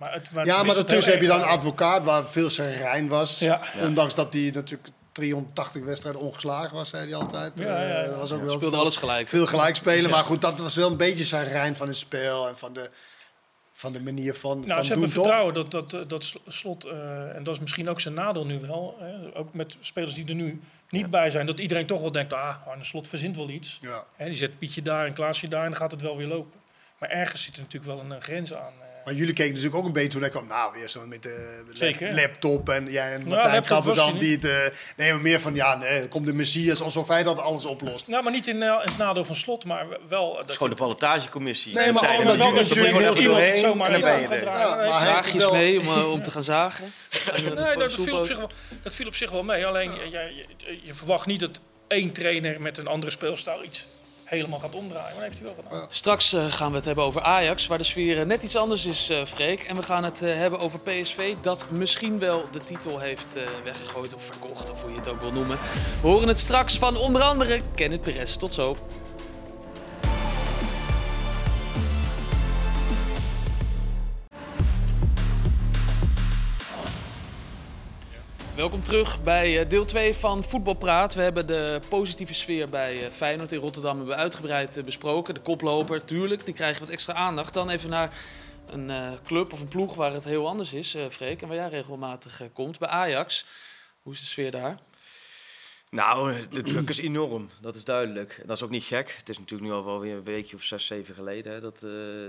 Maar het, maar Ja, maar daartussen heb je dan een advocaat waar veel serijn was. Ja. Ondanks dat hij natuurlijk 380 wedstrijden ongeslagen was, zei hij altijd. Ja, ja, ja. Eh, dat was ook wel Speelde veel, alles gelijk. veel gelijk spelen. Ja. Maar goed, dat was wel een beetje serijn van het spel en van de, van de manier van, Nou, van ze doen, hebben vertrouwen dat, dat, dat slot, eh, en dat is misschien ook zijn nadeel nu wel, hè, ook met spelers die er nu niet bij zijn, dat iedereen toch wel denkt, ah, Arne Slot verzint wel iets. Ja. Hè, die zet Pietje daar en Klaasje daar en dan gaat het wel weer lopen. Maar ergens zit er natuurlijk wel een grens aan. Maar jullie keken natuurlijk ook een beetje toen hij kwam. Nou, weer zo met de lap- laptop en jij en Martijn Krabberdam hij die het... eh, nee, maar meer van, ja, nee, komt de Messias alsof hij dat alles oplost. Nou, maar niet in, eh, in het nadeel van slot, maar wel. eh, Het is dat gewoon de ballotagecommissie. Nee, maar omdat dat jullie natuurlijk heel veel- het zomaar en dan er. Ja, Zaagjes mee om, om te gaan zagen. Nee, dat viel, op zich wel, dat viel op zich wel mee. Alleen je, je, je- je verwacht niet dat één trainer met een andere speelstijl iets helemaal gaat omdraaien. Maar dat heeft hij wel gedaan. Straks eh, gaan we het hebben over Ajax, waar de sfeer eh, net iets anders is, eh Freek. En we gaan het hebben over PSV, dat misschien wel de titel heeft eh, weggegooid of verkocht, of hoe je het ook wil noemen. We horen het straks van onder andere Kenneth Perez. Tot zo. Welkom terug bij eh, deel 2 van Voetbalpraat. We hebben de positieve sfeer bij eh, Feyenoord in Rotterdam hebben we uitgebreid eh, besproken. De koploper, tuurlijk, die krijgen wat extra aandacht. Dan even naar een club of een ploeg waar het heel anders is, Freek. En waar jij regelmatig komt, bij Ajax. Hoe is de sfeer daar? Nou, de druk is enorm, dat is duidelijk. Dat is ook niet gek. Het is natuurlijk nu al wel weer een weekje of zes, zeven geleden hè, dat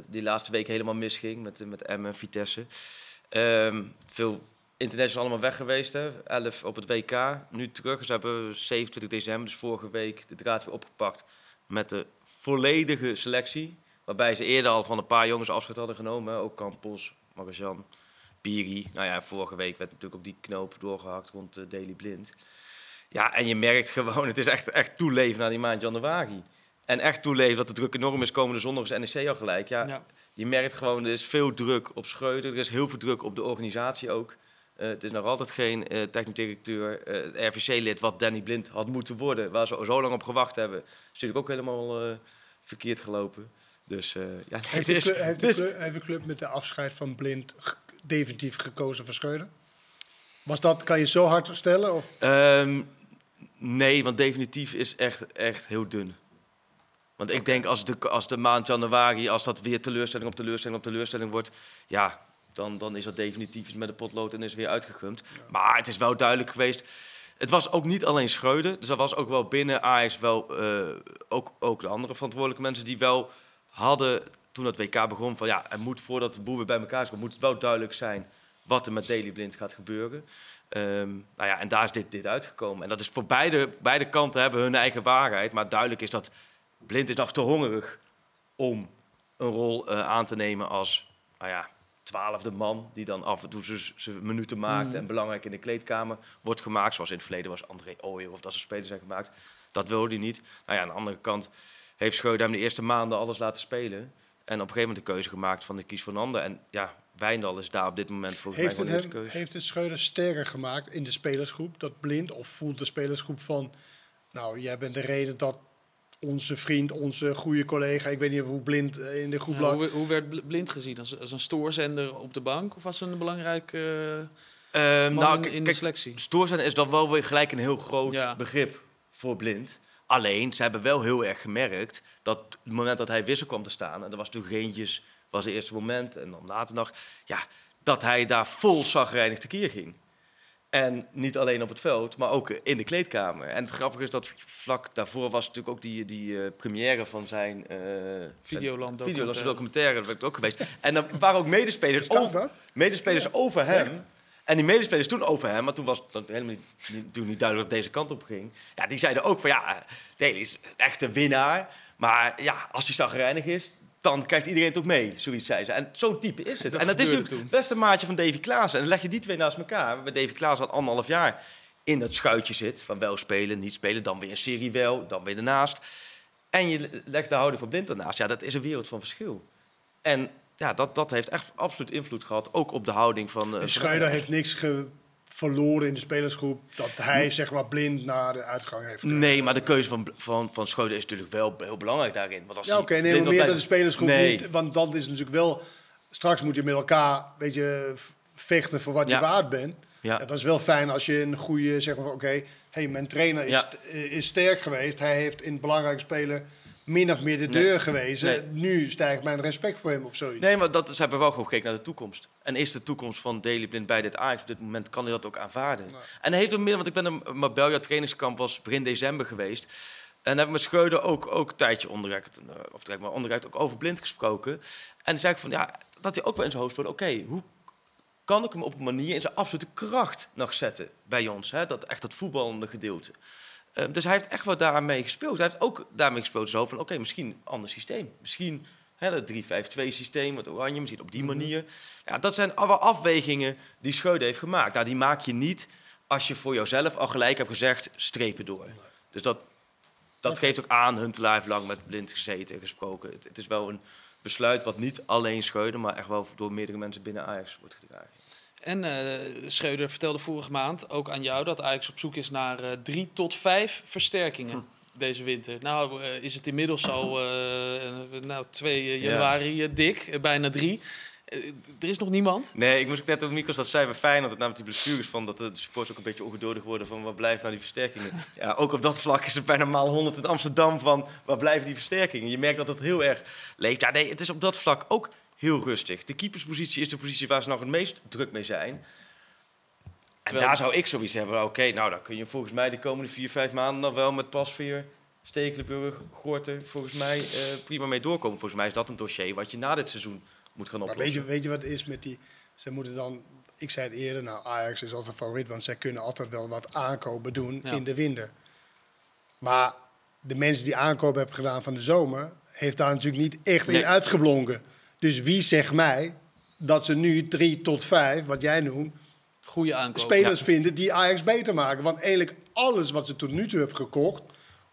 die laatste week helemaal misging met, met M en Vitesse. Ehm, veel internationals allemaal weg geweest, hè. 11 op het WK. Nu terug. Ze hebben 27 december, dus vorige week, de draad weer opgepakt met de volledige selectie. Waarbij ze eerder al van een paar jongens afscheid hadden genomen. hè. Ook Campos, Magajan, Piri. Nou ja, vorige week werd natuurlijk op die knoop doorgehakt rond uh, Daily Blind. Ja, en je merkt gewoon, het is echt, echt toeleven naar die maand januari. En echt toeleven dat de druk enorm is. Komende zondag is NEC al gelijk. Ja, Ja. Je merkt gewoon, er is veel druk op Schreuder. Er is heel veel druk op de organisatie ook. Eh, het is nog altijd geen eh technisch directeur, eh, RVC-lid wat Danny Blind had moeten worden. Waar ze zo lang op gewacht hebben. is natuurlijk ook helemaal verkeerd gelopen. Dus ja, Heeft het de, is, club, heeft, de club, heeft de club met de afscheid van Blind definitief gekozen voor Schreuder? Was dat, kan je zo hard stellen? Of? Ehm, nee, want definitief is echt, echt heel dun. Want ik denk als de, als de maand januari, als dat weer teleurstelling op teleurstelling op teleurstelling wordt, ja, dan, dan is dat definitief met de potlood en is weer uitgegumd. Maar het is wel duidelijk geweest. Het was ook niet alleen Schreuder, dus er was ook wel binnen Ajax wel eh, ook, ook de andere verantwoordelijke mensen die wel hadden toen het WK begon van ja, er moet voordat de boel weer bij elkaar komt, moet het wel duidelijk zijn wat er met Daily Blind gaat gebeuren. Ehm, nou ja, en daar is dit, dit uitgekomen. En dat is voor beide, beide kanten hebben hun eigen waarheid. Maar duidelijk is dat Blind is nog te hongerig om een rol eh, aan te nemen als nou ja, twaalfde man. Die dan af en toe zijn minuten maakt Mm. en belangrijk in de kleedkamer wordt gemaakt. Zoals in het verleden was André Ooyer of dat soort spelers zijn gemaakt. Dat wilde hij niet. Nou ja, aan de andere kant heeft Schreuder hem de eerste maanden alles laten spelen. En op een gegeven moment de keuze gemaakt van ik kies een ander. En ja, Wijndal is daar op dit moment volgens Heeft mij gewoon de keuze. heeft het Schreuder sterker gemaakt in de spelersgroep, dat Blind? Of voelt de spelersgroep van, nou, jij bent de reden dat onze vriend, onze goede collega. Ik weet niet hoe blind eh, in de groep Ja, lag. hoe, hoe werd Bl- Blind gezien? Als, als een stoorzender op de bank? Of was een belangrijk eh Ehm, man nou, in, de selectie? Stoorzijn is dan wel weer gelijk een heel groot Ja. begrip voor blind. Alleen, ze hebben wel heel erg gemerkt dat het moment dat hij wissel kwam te staan, en dat was toen Geentjes, was het eerste moment, en dan later nog, ja, dat hij daar vol zagrijnig tekeer ging. En niet alleen op het veld, maar ook in de kleedkamer. En het grappige is dat vlak daarvoor was natuurlijk ook die, die eh, première van zijn... eh Videoland documentaire. een documentaire, dat werd ook geweest. En dan waren ook medespelers over, dat? medespelers over hem. En die medespelers toen over hem, maar toen was het helemaal niet, niet, toen niet duidelijk dat deze kant op ging. Ja, die zeiden ook van ja, Daly is een echte winnaar. Maar ja, als hij zagrijnig is, dan krijgt iedereen het ook mee. Zoiets zei ze. En zo'n type is het. Dat en dat is natuurlijk toen. best een maatje van Davy Klaassen. En dan leg je die twee naast elkaar. Bij Davy Klaassen al anderhalf jaar in dat schuitje zit. Van wel spelen, niet spelen. Dan weer een serie wel, dan weer ernaast. En je legt de houding van blind ernaast. Ja, dat is een wereld van verschil. En ja, dat, dat heeft echt absoluut invloed gehad. Ook op de houding van... eh, En heeft niks ge- verloren in de spelersgroep. Dat hij zeg maar blind naar de uitgang heeft. Nee, maar de keuze van, van, van Schreuder is natuurlijk wel heel belangrijk daarin. Want als Ja, oké, nee, meer dan de spelersgroep Nee. niet. Want dan is natuurlijk wel... Straks moet je met elkaar een beetje v- vechten voor wat Ja. je waard bent. Ja. Ja, dat is wel fijn als je een goede, zeg maar, oké, hey, mijn trainer is, Ja. is sterk geweest. Hij heeft in belangrijke spelen min of meer de Nee. deur gewezen. Nee. Nu stijgt mijn respect voor hem of zoiets. Nee, maar dat, ze hebben wel gewoon gekeken naar de toekomst. En is de toekomst van Daley Blind bij dit Ajax op dit moment, kan hij dat ook aanvaarden. En hij heeft ook meer, want ik ben een Marbella trainingskamp was begin december geweest. En heb ik met Schreuder ook, ook een tijdje onderuit, of zeg maar onderuit ook over Blind gesproken. En zei ik van, ja, dat hij ook wel in zijn hoofd speelde. Oké, hoe kan ik hem op een manier in zijn absolute kracht nog zetten bij ons? Hè? Dat echt dat voetballende gedeelte. Ehm, dus hij heeft echt wel daarmee gespeeld. Hij heeft ook daarmee gespeeld zo van, oké, misschien een ander systeem. Misschien hè, dat 3-5-2 systeem, met oranje, misschien op die manier. Ja, dat zijn allemaal afwegingen die Schreuder heeft gemaakt. Nou, die maak je niet als je voor jezelf al gelijk hebt gezegd, strepen door. Dus dat, dat geeft ook aan, Huntelaar heeft lang met Blind gezeten en gesproken. Het, het is wel een besluit wat niet alleen Schreuder, maar echt wel door meerdere mensen binnen Ajax wordt gedragen. En eh Schreuder vertelde vorige maand ook aan jou dat Ajax op zoek is naar eh, drie tot vijf versterkingen Hm. deze winter. Nou eh, is het inmiddels al nou, 2 Ja. januari dik, bijna drie. Er is nog niemand. Nee, ik moest ook net ook Mikos dat zei bij Feyenoord, dat namelijk die blessures van dat de supporters ook een beetje ongeduldig worden van waar blijft nou die versterkingen. Ja, ook op dat vlak is het bijna maal 100 in Amsterdam van waar blijven die versterkingen. Je merkt dat het heel erg leeft. Ja, nee, het is op dat vlak ook heel rustig. De keeperspositie is de positie waar ze nog het meest druk mee zijn. En Terwijl- daar zou ik zoiets hebben. Oké, nou dan kun je volgens mij de komende vier, vijf maanden nog wel met Pasveer, Stekelenburg, Gorten volgens mij eh, prima mee doorkomen. Volgens mij is dat een dossier wat je na dit seizoen moet gaan Maar oplossen. weet je, weet je wat het is met die... Ze moeten dan... Ik zei het eerder, nou Ajax is altijd favoriet, want zij kunnen altijd wel wat aankopen doen Ja. in de winter. Maar de mensen die aankopen hebben gedaan van de zomer, heeft daar natuurlijk niet echt Nee. in uitgeblonken. Dus wie zegt mij dat ze nu drie tot vijf, wat jij noemt, Goede aankoop. spelers vinden die Ajax beter maken? Want eigenlijk alles wat ze tot nu toe hebben gekocht,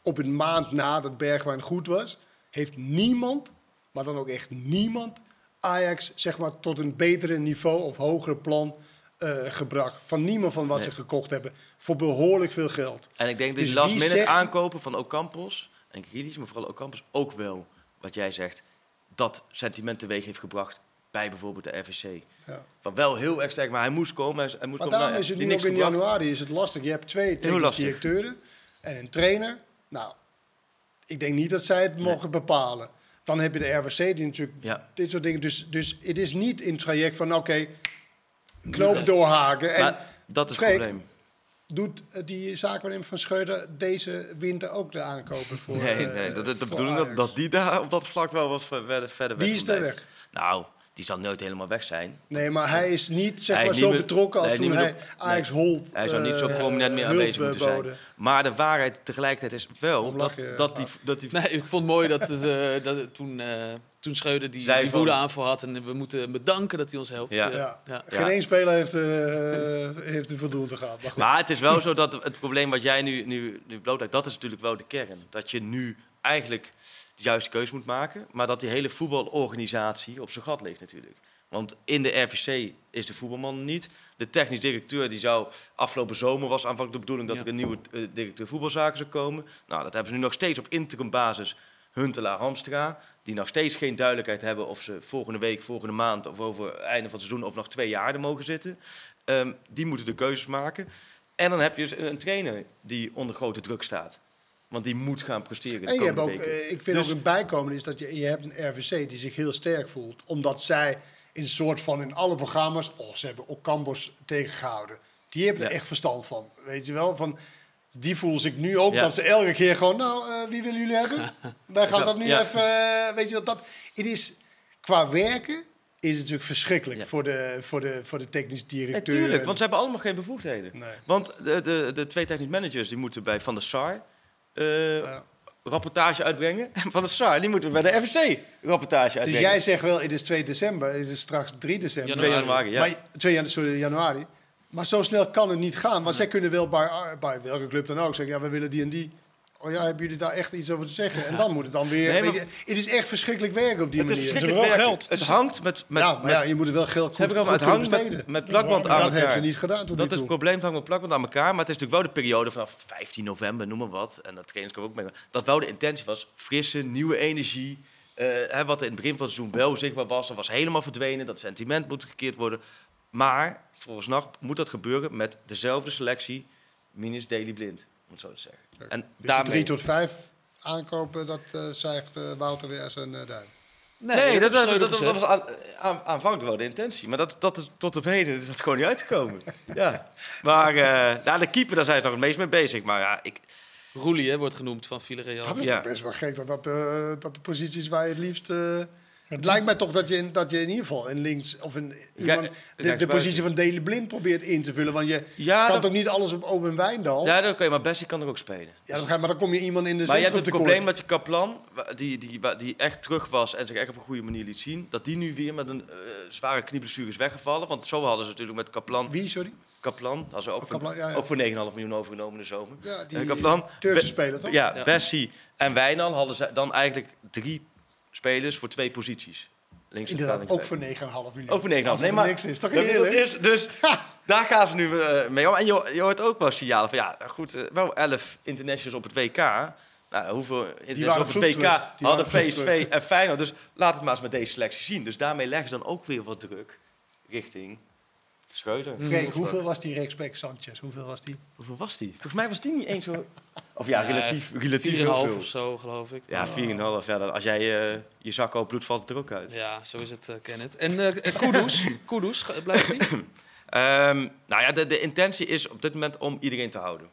op een maand nadat Bergwijn goed was, heeft niemand, maar dan ook echt niemand, Ajax zeg maar tot een betere niveau of hogere plan eh, gebracht. Van niemand van wat Nee. ze gekocht hebben. Voor behoorlijk veel geld. En ik denk dat Dus die last minute zegt- aankopen van Ocampos en Grealish, maar vooral Ocampos, ook wel, wat jij zegt, dat sentiment teweeg heeft gebracht bij bijvoorbeeld de RVC. Ja. Van wel heel erg sterk, maar hij moest komen. Hij, moest Maar komen, daarom nou, is het nu ook in gebracht. januari is het lastig. Je hebt twee technisch directeuren en een trainer. Nou, ik denk niet dat zij het mogen bepalen. Dan heb je de RVC die natuurlijk Ja. dit soort dingen. Dus, dus het is niet in het traject van oké, knoop doorhaken. En Maar dat is het probleem. Doet eh, die zaakwaarnemer van Schreuder deze winter ook de aankopen voor Nee, eh, nee, dat, de bedoeling dat, dat die daar op dat vlak wel wat verder, verder weg Die is blijft. weg. Nou, die zal nooit helemaal weg zijn. Nee, maar hij is niet zeg Hij maar is zo betrokken als nee, toen hij Ajax nee. Hol Hij zou niet zo eh, prominent meer aanwezig moeten eh, zijn. Maar de waarheid tegelijkertijd is wel dat, dat, die, Paap? dat die... Nee, ik vond het mooi dat, het, eh, dat het toen, eh toen Schreuder die, die woede aanval had. En we moeten hem bedanken dat hij ons helpt. Ja. Ja. ja. Geen één speler heeft, eh heeft een voldoende gehad. Maar goed. Maar het is wel zo dat het probleem wat jij nu, nu, nu blootlegt, dat is natuurlijk wel de kern. Dat je nu eigenlijk de juiste keuze moet maken, maar dat die hele voetbalorganisatie op zijn gat ligt natuurlijk. Want in de RVC is de voetbalman niet. De technisch directeur die zou afgelopen zomer was aanvankelijk de bedoeling dat Ja. er een nieuwe eh, directeur voetbalzaken zou komen. Nou, dat hebben ze nu nog steeds op interim basis. Huntelaar Hamstra, die nog steeds geen duidelijkheid hebben of ze volgende week, volgende maand of over het einde van het seizoen of nog twee jaar er mogen zitten. Ehm, die moeten de keuzes maken. En dan heb je dus een trainer die onder grote druk staat. Want die moet gaan presteren. En je hebt ook, weken. eh, ik vind Dus- ook een bijkomen is dat je, je hebt een RVC die zich heel sterk voelt. Omdat zij in een soort van in alle programma's, oh ze hebben ook Cambos tegengehouden. Die hebben er Ja. echt verstand van. Weet je wel, van die voelen zich nu ook Ja. dat ze elke keer gewoon, nou eh, wie willen jullie hebben? Wij gaan Ja, dat nu even, eh, weet je wat dat, het is qua werken is het natuurlijk verschrikkelijk Ja. voor, de, voor, de, voor de technisch directeur. Natuurlijk, want ze hebben allemaal geen bevoegdheden. Nee. Want de, de, de twee technisch managers die moeten bij Van der Sar. Rapportage uitbrengen. En Van der Sar die moeten bij de FVC rapportage Dus uitbrengen. jij zegt wel, het is 2 december, het is straks 3 december. 2 januari, ja. Maar, 2 janu- sorry, januari. Maar zo snel kan het niet gaan. Want zij kunnen wel bij, bij welke club dan ook zeggen... ja, we willen die en die. Oh ja, hebben jullie daar echt iets over te zeggen? En dan moet het dan weer... Nee, maar- je, het is echt verschrikkelijk werken op die het is manier. verschrikkelijk Ze hebben wel werken. geld. Het hangt met, met, ja, maar ja, je moet er wel geld goed, het hangt met, met plakband Ja, aan dat elkaar. hebben ze niet gedaan tot Dat is toe. het probleem, het hangt met plakband aan elkaar. Maar het is natuurlijk wel de periode vanaf 15 november, noem maar wat. En dat trainers ook mee. Dat wel de intentie was, frisse, nieuwe energie. Eh, hè, wat in het begin van het seizoen wel zichtbaar was, dat was helemaal verdwenen. Dat sentiment moet gekeerd worden. Maar volgens NAC moet dat gebeuren met dezelfde selectie, minus Daily Blind, om het zo te zeggen. En Dus de daarmee... drie tot vijf aankopen, dat eh zeigt eh, Wouter weer zijn uh, duim. Nee, dat, dat, dat, was aan, aan- aanvankelijk wel de intentie. Maar dat, dat is, tot op heden is dat gewoon niet uitgekomen. ja. Maar eh nou, de keeper, daar zijn ze nog het meest mee bezig. Maar ja, ik, Roelie hè, wordt genoemd van Villarreal. Dat is Ja. toch best wel gek dat dat, eh, dat de posities waar je het liefst... het lijkt mij toch dat je, in, dat je in ieder geval in links of in iemand, de, positie van Dele Blind probeert in te vullen. Want je ja, kan dat, toch niet alles op Owen Wijndal? Ja, ja, dat kan je, maar Bessie kan er ook spelen. dan ga, maar dan kom je iemand in de Maar je hebt het tekort. probleem dat je Kaplan, die, die, die echt terug was en zich echt op een goede manier liet zien, dat die nu weer met een eh, zware knieblessure is weggevallen. Want zo hadden ze natuurlijk met Kaplan, Wie, sorry? Kaplan, hadden ze ook, Oh, voor, Kaplan, ja, ja. ook voor 9,5 miljoen overgenomen in de zomer. Ja, die Eh, Kaplan, Turkse Be- speler, toch? Ja, Ja. Bessie en Wijnal hadden ze dan eigenlijk drie spelers voor twee posities. Links Inderdaad, ook voor 9,5 miljoen. Ook voor 9,5. Als het Nee, maar niks is, toch dat- dat eerlijk? is, dus daar gaan ze nu eh, mee om. En je, je hoort ook wel signalen van, ja, goed, eh, wel 11 internationals op het WK. Nou, hoeveel internationals op het WK hadden PSV en Feyenoord. Dus laat het maar eens met deze selectie zien. Dus daarmee leggen ze dan ook weer wat druk richting Schreuder. Freek, hoeveel was die rechtsback Sanchez? Hoeveel was die? Hoeveel was die? Volgens mij was die niet eens zo... Of ja, Ja, relatief, relatief 4,5 heel veel. of zo, geloof ik. Ja, 4,5. Ja, dan- als jij eh, je zak opbloedt, valt het er ook uit. Ja, zo is het, eh Kenneth. En eh Kudus, Kudus, blijft die? Ehm, nou ja, de, de intentie is op dit moment om iedereen te houden.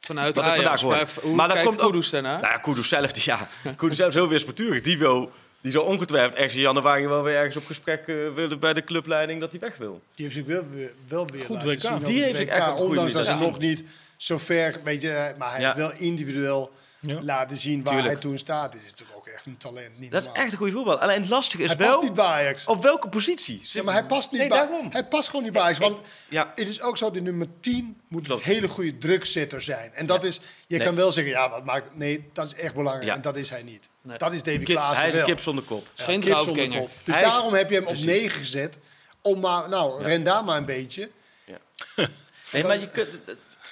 Vanuit Wat Ajax. Maar hoe Maar dan kijkt komt ook- Kudus daarnaar? Nou ja, Kudus zelf, die, ja, Kudus zelf is heel weerspaaturig. Die wil, die zal ongetwijfeld ergens in januari wel weer ergens op gesprek eh, willen bij de clubleiding dat hij weg wil. Die heeft zich wel weer, wel weer Goed laten WK. zien. Die heeft zich echt op een goede Ondanks dat ze nog niet zo ver, weet je, maar hij Ja. heeft wel individueel Ja. laten zien waar Tuurlijk. hij toen staat. Is is natuurlijk ook echt een talent. Niet Dat is echt een goede voetbal. Alleen het lastige is Hij wel, past niet bij Ajax. op welke positie? Ja, maar hij past niet Nee, bij daarom. Hij past gewoon niet bij Ajax. Want Ja, het is ook zo, de nummer 10 moet Klopt. een hele goede drukzetter zijn. En dat is, je Nee. kan wel zeggen, ja, wat maakt... Nee, dat is echt belangrijk. Ja. En dat is hij niet. Nee. Dat is Davy kip- Klaassen hij is een wel. kip zonder kop. Het is geen Kip zonder kop. Dus Hij is- daarom heb je hem op Precies. 9 gezet. Om maar, nou, Ja. ren daar maar een beetje. Nee, maar je, kunt,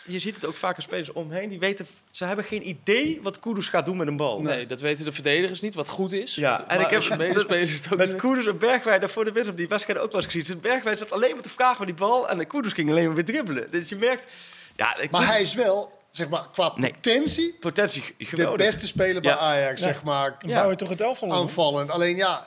je ziet het ook vaker spelers omheen. Die weten, ze hebben geen idee wat Kudus gaat doen met een bal. Nee, dat weten de verdedigers niet, wat goed is. Ja, en ik heb- medespelers het ook Met Koeders en Bergwijn, daarvoor de wedstrijd op die wedstrijd ook wel eens gezien. Dus Bergwijn zat alleen maar te vragen van die bal en de Koeders ging alleen maar weer dribbelen. Dus je merkt, ja, ik Maar hij is wel, zeg maar, qua Nee. potentie... potentie de beste speler bij Ja. Ajax, Ja. zeg maar. Ja. toch het elftal. Aanvallend. Alleen ja,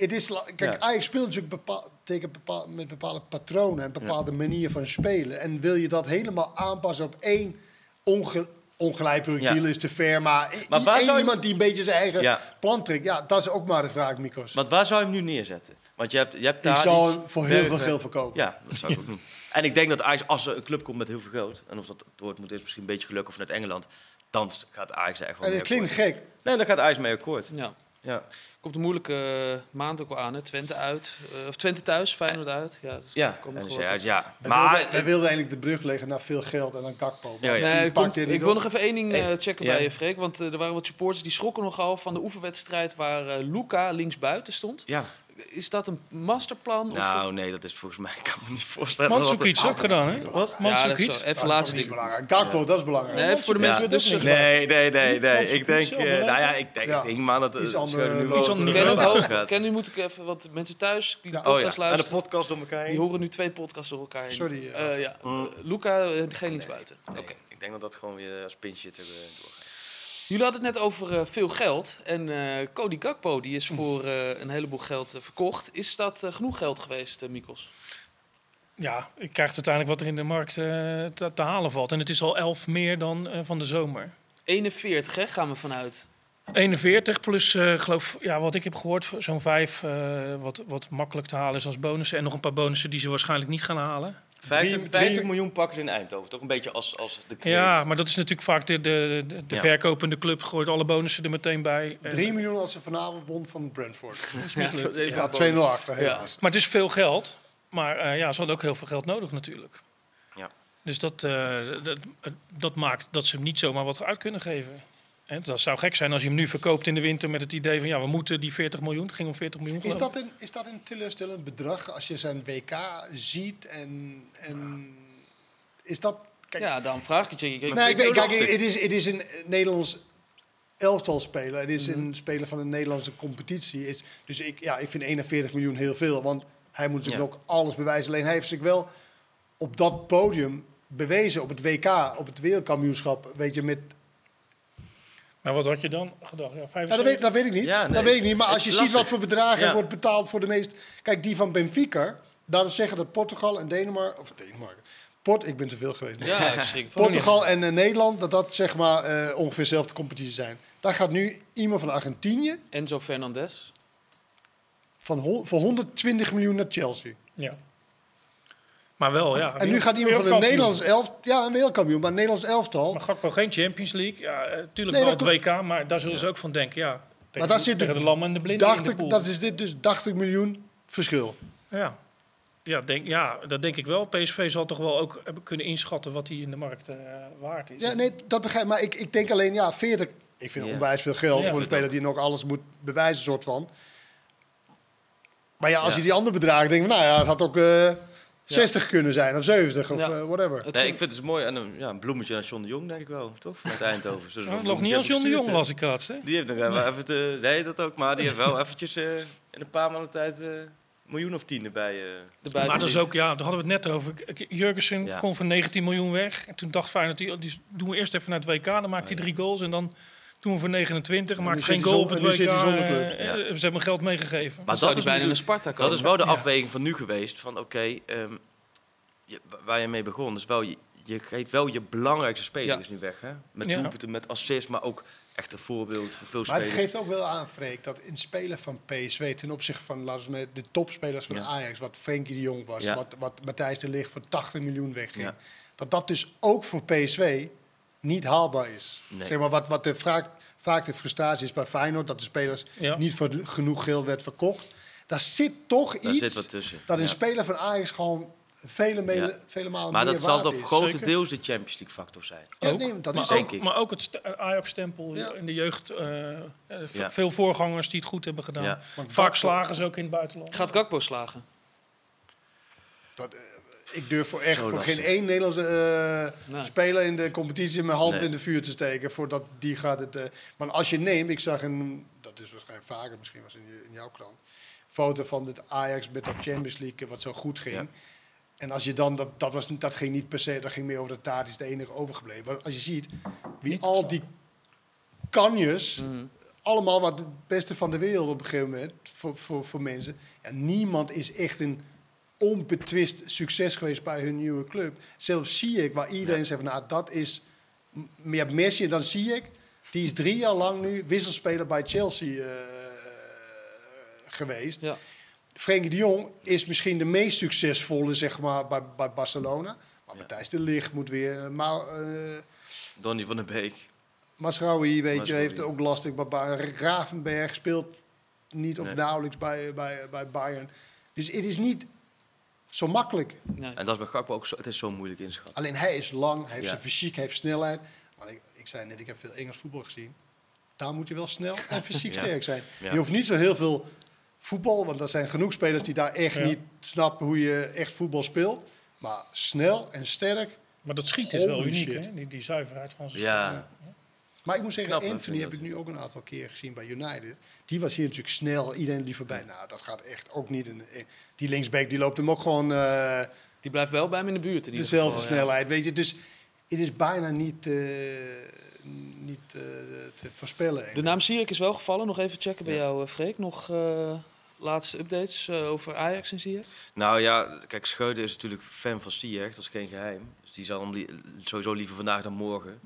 het is, kijk, Ja. Ajax speelt natuurlijk bepaal, tegen bepaal, met bepaalde patronen en bepaalde manier van spelen. En wil je dat helemaal aanpassen op één onge, ongelijk projectiel Ja. is te ver, maar, Maar één zou je- iemand die een beetje zijn eigen Ja. plan trekt. Ja, dat is ook maar de vraag, Mikos. Want waar zou je hem nu neerzetten? Want je hebt, je hebt Ik daar zal iets- hem voor heel veel geld verkopen. Ja, dat zou ik ook doen. En ik denk dat Ajax, als er een club komt met heel veel geld, en of dat wordt moet is misschien een beetje geluk of net Engeland, dan gaat Ajax er echt wel En het klinkt gek. Nee, dan gaat Ajax mee akkoord. Ja. Ja, Komt een moeilijke eh, maand ook wel aan, hè? Twente uit. eh, of Twente thuis, Feyenoord uit. Ja, dat ja. komt nog dus wel ja, Maar wilden, wij wilden eigenlijk de brug leggen naar veel geld en dan Kakpo. Ja, ja. Nee, komt- ik wil op. nog even één ding eh, Hey, checken ja. bij je, Freek. Want er waren wat supporters die schrokken nogal van de oefenwedstrijd waar eh, Luca linksbuiten stond. ja, is dat een masterplan? of- Nou, nee, dat is volgens mij, ik kan me niet voorstellen. dat Mandzukic dat- ook gedaan, hè? Wat? ja, dat is Mandzukic. zo. Even laatste ding. belangrijk. Gakpo, dat is belangrijk. Nee, voor de Ja, mensen. Dus, eh, Nee, nee, nee, nee. Ik denk, eh, nou ja, ik denk, Ja. ik denk maar dat Iets Iets terug Ken het naar hoog, gaat. ken, nu moet ik even, want mensen thuis die de Ja. Oh ja, podcast en de luisteren, podcast door elkaar heen. die horen nu twee podcasts door elkaar heen. Sorry, ja. Eh, ja. Mm. Eh, Luca, eh, geen linksbuiten. Oké. Ik denk dat dat gewoon weer als uh, doorgaat. Jullie hadden het net over eh, veel geld. En eh Cody Gakpo die is voor eh, een heleboel geld verkocht. Is dat genoeg geld geweest, Mikos? Ja, ik krijg uiteindelijk wat er in de markt te, te halen valt. En het is al 11 meer dan van de zomer. 41, hè, gaan we vanuit. 41 plus, geloof ja, wat ik heb gehoord, zo'n 5 wat, wat makkelijk te halen is als bonussen. En nog een paar bonussen die ze waarschijnlijk niet gaan halen. 50, Drie- 50 drie- miljoen pakken in Eindhoven. Toch een beetje als, als de kreet. Ja, maar dat is natuurlijk vaak de, de, de, de Ja. verkopende club, gooit alle bonussen er meteen bij. En- 3 miljoen als ze vanavond won van Brentford. Ja, dat is Ja, wel 2-0 achter helaas. Maar het is veel geld. Maar eh, ja, ze hadden ook heel veel geld nodig natuurlijk. Ja. Dus dat, eh, dat, dat maakt dat ze hem niet zomaar wat uit kunnen geven. Hè, dat zou gek zijn als je hem nu verkoopt in de winter met het idee van ja, we moeten die 40 miljoen. Het ging om 40 miljoen. Is dat, een, is dat een teleurstellend bedrag als je zijn WK ziet? En, en is dat... Kijk, Ja, daarom vraag ik het je. Ik- nee, ik weet, kijk, het is, het is een Nederlands elftal speler. Het is Mhm. een speler van een Nederlandse competitie. Is, dus ik, ja, ik vind 41 miljoen heel veel. Want hij moet natuurlijk Ja. ook alles bewijzen. Alleen hij heeft zich wel op dat podium bewezen. Op het WK, op het wereldkampioenschap. Weet je, met Maar wat had je dan gedacht? Ja, Ja, 75? dat, weet, dat weet ik niet. Ja, nee. Dat weet ik niet. Maar als je ziet wat voor bedragen er Ja. wordt betaald voor de meest... Kijk, die van Benfica, dat zeggen dat Portugal en Denemarken... Of Denemarken. Port, ik ben te veel geweest. Ja, ik schrik van. Portugal en eh, Nederland, dat dat zeg maar eh, ongeveer dezelfde competitie zijn. Daar gaat nu iemand van Argentinië Enzo Fernandez. van voor 120 miljoen naar Chelsea. Ja. Maar wel, ja. En nu gaat iemand van een. Nederlands elftal... Ja, een wereldkampioen, maar een Nederlands elftal... Maar Gakpo geen Champions League. Ja, eh, tuurlijk Nee, wel het WK, maar daar zullen ze ook van denken. Ja, tegen, daar zit tegen de- de lammen en de blinden in de 80, pool. dat is dit dus 80 miljoen verschil. Ja. Ja, denk, ja, dat denk ik wel. PSV zal toch wel ook hebben kunnen inschatten wat hij in de markt eh, waard is. Ja, nee, dat begrijp ik. Maar ik, ik denk alleen, ja, 40... Ik vind Ja. onwijs veel geld Ja. voor een speler die nog alles moet bewijzen, soort van. Maar ja, als Ja. je die andere bedragen denkt, nou ja, het had ook eh 60 kunnen zijn of 70 of Ja. eh, whatever. Het Nee, ik vind het mooi. En een, ja, een bloemetje aan John de Jong, denk ik wel. Toch? Vanuit Eindhoven. Het lag niet als bloemetje John de Jong, las ik laatst. Hè? Die heeft nog even, even te, nee, dat ook. Maar die heeft wel eventjes eh, in een paar maanden tijd eh, een miljoen of tien erbij. eh. erbij Maar dat is ook, ja, daar hadden we het net over. Jurgensen Ja. kon voor 19 miljoen weg. En toen dacht Feyenoord, die, die doen we eerst even naar het WK. Dan maakt hij drie goals en dan doen we voor 29. En Maakt nu geen goal op het WK. eh, Ja. eh, Ze hebben geld meegegeven. Maar dat is, bijna naar Sparta komen. dat is wel de Ja. afweging van nu geweest. Van oké, ehm, je- waar je mee begon. Dus wel, je, je geeft wel je belangrijkste speler Ja. is nu weg. Hè? Met Ja. doelpunten, met assists, maar ook echt een voorbeeld voor veel Maar het spelers. geeft ook wel aan, Freek, dat in spelen van PSV ten opzichte van laten we zeggen, de topspelers van Ja. Ajax, wat Frenkie de Jong was, Ja. wat, wat Matthijs de Ligt voor 80 miljoen wegging, Ja. dat dat dus ook voor PSV niet haalbaar is. Nee. Zeg maar wat, wat de vaak, vaak de frustratie is bij Feyenoord, dat de spelers Ja. niet voor genoeg geld werd verkocht. Daar zit toch Daar iets zit wat tussen. dat een Ja. speler van Ajax gewoon vele, mele, Ja. vele malen Maar meer dat zal toch grotendeels de Champions League factor zijn. Ja, Ook, nee, dat maar, is denk ook, ik. maar ook het st- Ajax-stempel Ja. in de jeugd. eh, eh. Veel voorgangers die het goed hebben gedaan. Vaak slagen ze ook in het buitenland. Gaat Gakpo slagen? Dat, eh, ik durf voor echt voor geen één Nederlandse eh, Nee. speler in de competitie mijn hand Nee. in de vuur te steken. Voordat die gaat het. eh, maar als je neemt, ik zag een, dat is waarschijnlijk vaker, misschien was in, in jouw krant, foto van het Ajax met dat Champions League, wat zo goed ging. Ja. En als je dan, dat, dat, was, dat ging niet per se, dat ging meer over de taart, is de enige overgebleven. Maar als je ziet wie al die kanjes, Mhm. allemaal wat het beste van de wereld op een gegeven moment, voor, voor, voor mensen. Ja, niemand is echt een onbetwist succes geweest bij hun nieuwe club. Zelfs zie ik, waar iedereen zegt, van, nou, dat is meer Messi dan zie ik. Die is drie jaar lang nu wisselspeler bij Chelsea eh, geweest. Ja. Frenkie de Jong is misschien de meest succesvolle, zeg maar, bij, bij Barcelona. Maar Ja. Matthijs de Ligt moet weer... eh, Maar, eh Donny van der Beek. Masraoui, weet je, heeft ook lastig. bij Bayern. Gravenberg speelt niet of Nee. nauwelijks bij, bij, bij Bayern. Dus het is niet zo makkelijk. Nee. En dat is bij Gakpo ook zo, het is zo moeilijk inschatten. Alleen hij is lang, hij heeft Ja. zijn fysiek, hij heeft snelheid. Maar ik, ik zei net, ik heb veel Engels voetbal gezien. Daar moet je wel snel en fysiek Ja. sterk zijn. Ja. Je hoeft niet zo heel veel voetbal. Want er zijn genoeg spelers die daar echt Ja. niet snappen hoe je echt voetbal speelt. Maar snel en sterk. Maar dat schiet is wel uniek, shit. hè? Die, die zuiverheid van zijn Ja, Ja. Maar ik moet zeggen, Knap, Anthony heb ik nu ook een aantal keer gezien bij United. Die was hier natuurlijk snel. Iedereen die voorbij. Nou, dat gaat echt ook niet. In, in- die linksback die loopt hem ook gewoon eh, Die blijft wel bij hem in de buurt. In dezelfde geval, ja. snelheid. Weet je, dus het is bijna niet, eh, niet eh, te voorspellen. De naam Ziyech is wel gevallen. Nog even checken bij jou, Freek. Nog eh, laatste updates over Ajax en Ziyech? nou ja, kijk, Scheuden is natuurlijk fan van Ziyech, dat is geen geheim. Dus die zal hem li- sowieso liever vandaag dan morgen.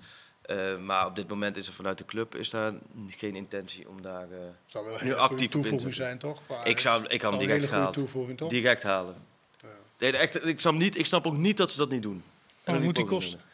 Eh, maar op dit moment is er vanuit de club is daar geen intentie om daar eh, zou wel een nu actief toevoeging te- zijn, toch? Ik zou, ik had hem direct toch? Direct halen. Ja. Nee, echt, ik, snap niet, ik snap ook niet dat ze dat niet doen. En wat moet die kosten? doen.